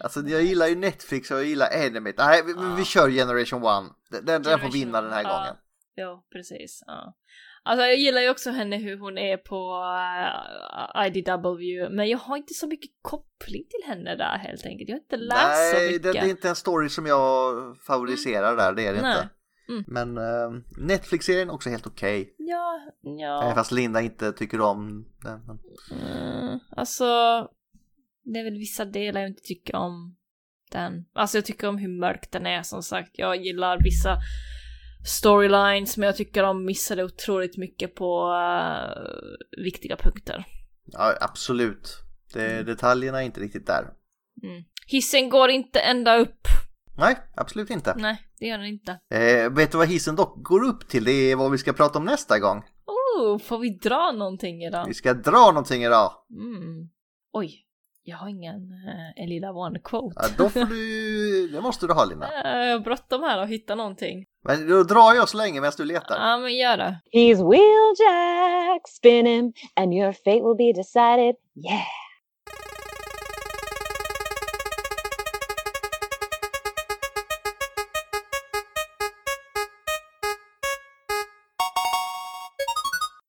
Alltså jag gillar ju Netflix och jag gillar Animate. Nej, vi, vi kör Generation 1. Den, den, den får vinna den här Ja. gången. Ja, precis. Ja. Alltså jag gillar ju också henne hur hon är på uh, IDW, men jag har inte så mycket koppling till henne där helt enkelt. Jag har inte läst så Nej, mycket. det, det är inte en story som jag favoriserar där, det är det Nej. inte. Mm. Men eh, Netflix-serien också helt okej. Ja, ja. Även fast Linda inte tycker om den. Men... Mm, alltså, det är väl vissa delar jag inte tycker om den. Alltså jag tycker om hur mörk den är som sagt. Jag gillar vissa storylines men jag tycker de missade otroligt mycket på eh, viktiga punkter. Ja, absolut. Det, Detaljerna är inte riktigt där. Mm. Hissen går inte ända upp. Nej, absolut inte. Nej, det gör den inte. Eh, vet du vad hissen dock går upp till? Det är vad vi ska prata om nästa gång. Oh, får vi dra någonting idag? Vi ska dra någonting idag. Mm. Oj, jag har ingen uh, Elida One quote. Ja, då får du... Det måste du ha Linda. Eh, Jag har bråttom här och hitta någonting. Men då drar jag så länge medan du letar. Ja, men gör det. He's wheeljack, spin him, and your fate will be decided. Yeah.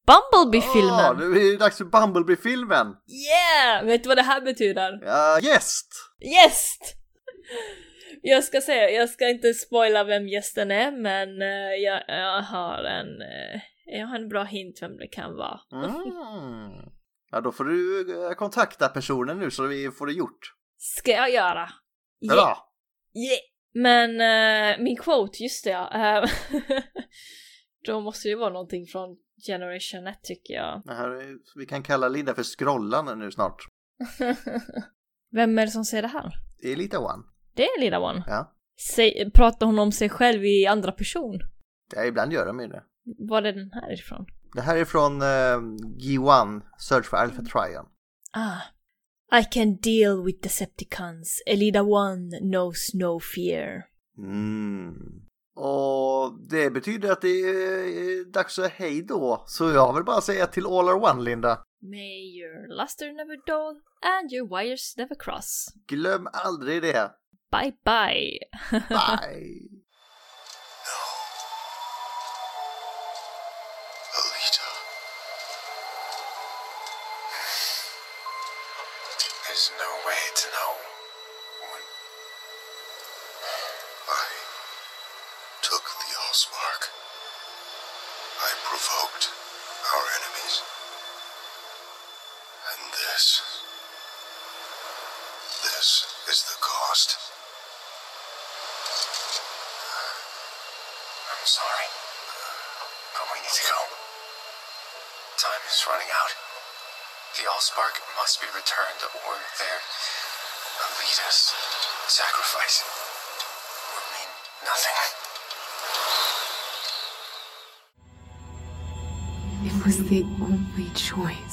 Bumblebee-filmen! Ja, är det dags för Bumblebee-filmen. Yeah! Vet du vad det här betyder? Ja, gäst! Gäst! Jag ska säga, jag ska inte spoila vem gästen är, men eh, jag, jag har en, eh, jag har en bra hint vem det kan vara. Mm. Ja, då får du eh, kontakta personen nu så vi får det gjort. Ska jag göra? Bra! Yeah! Men eh, min quote, just det ja. eh, Då måste det ju vara någonting från Generation 1 tycker jag. Det här är, vi kan kalla Linda för scrollan nu snart. Vem är det som säger det här? Det är lite one. Det är Lilla One. Ja. Säg, pratar hon om sig själv i andra person? ja, ibland gör de ju det. Var är den här ifrån? Det här är från uh, G1, Search for Alpha Trion. Ah. I can deal with Decepticons. Elida One knows no fear. Mm. Och det betyder att det är dags att hej då. Så jag vill bara säga till all are one, Linda. May your luster never dull and your wires never cross. Glöm aldrig det. Bye-bye. Bye. Only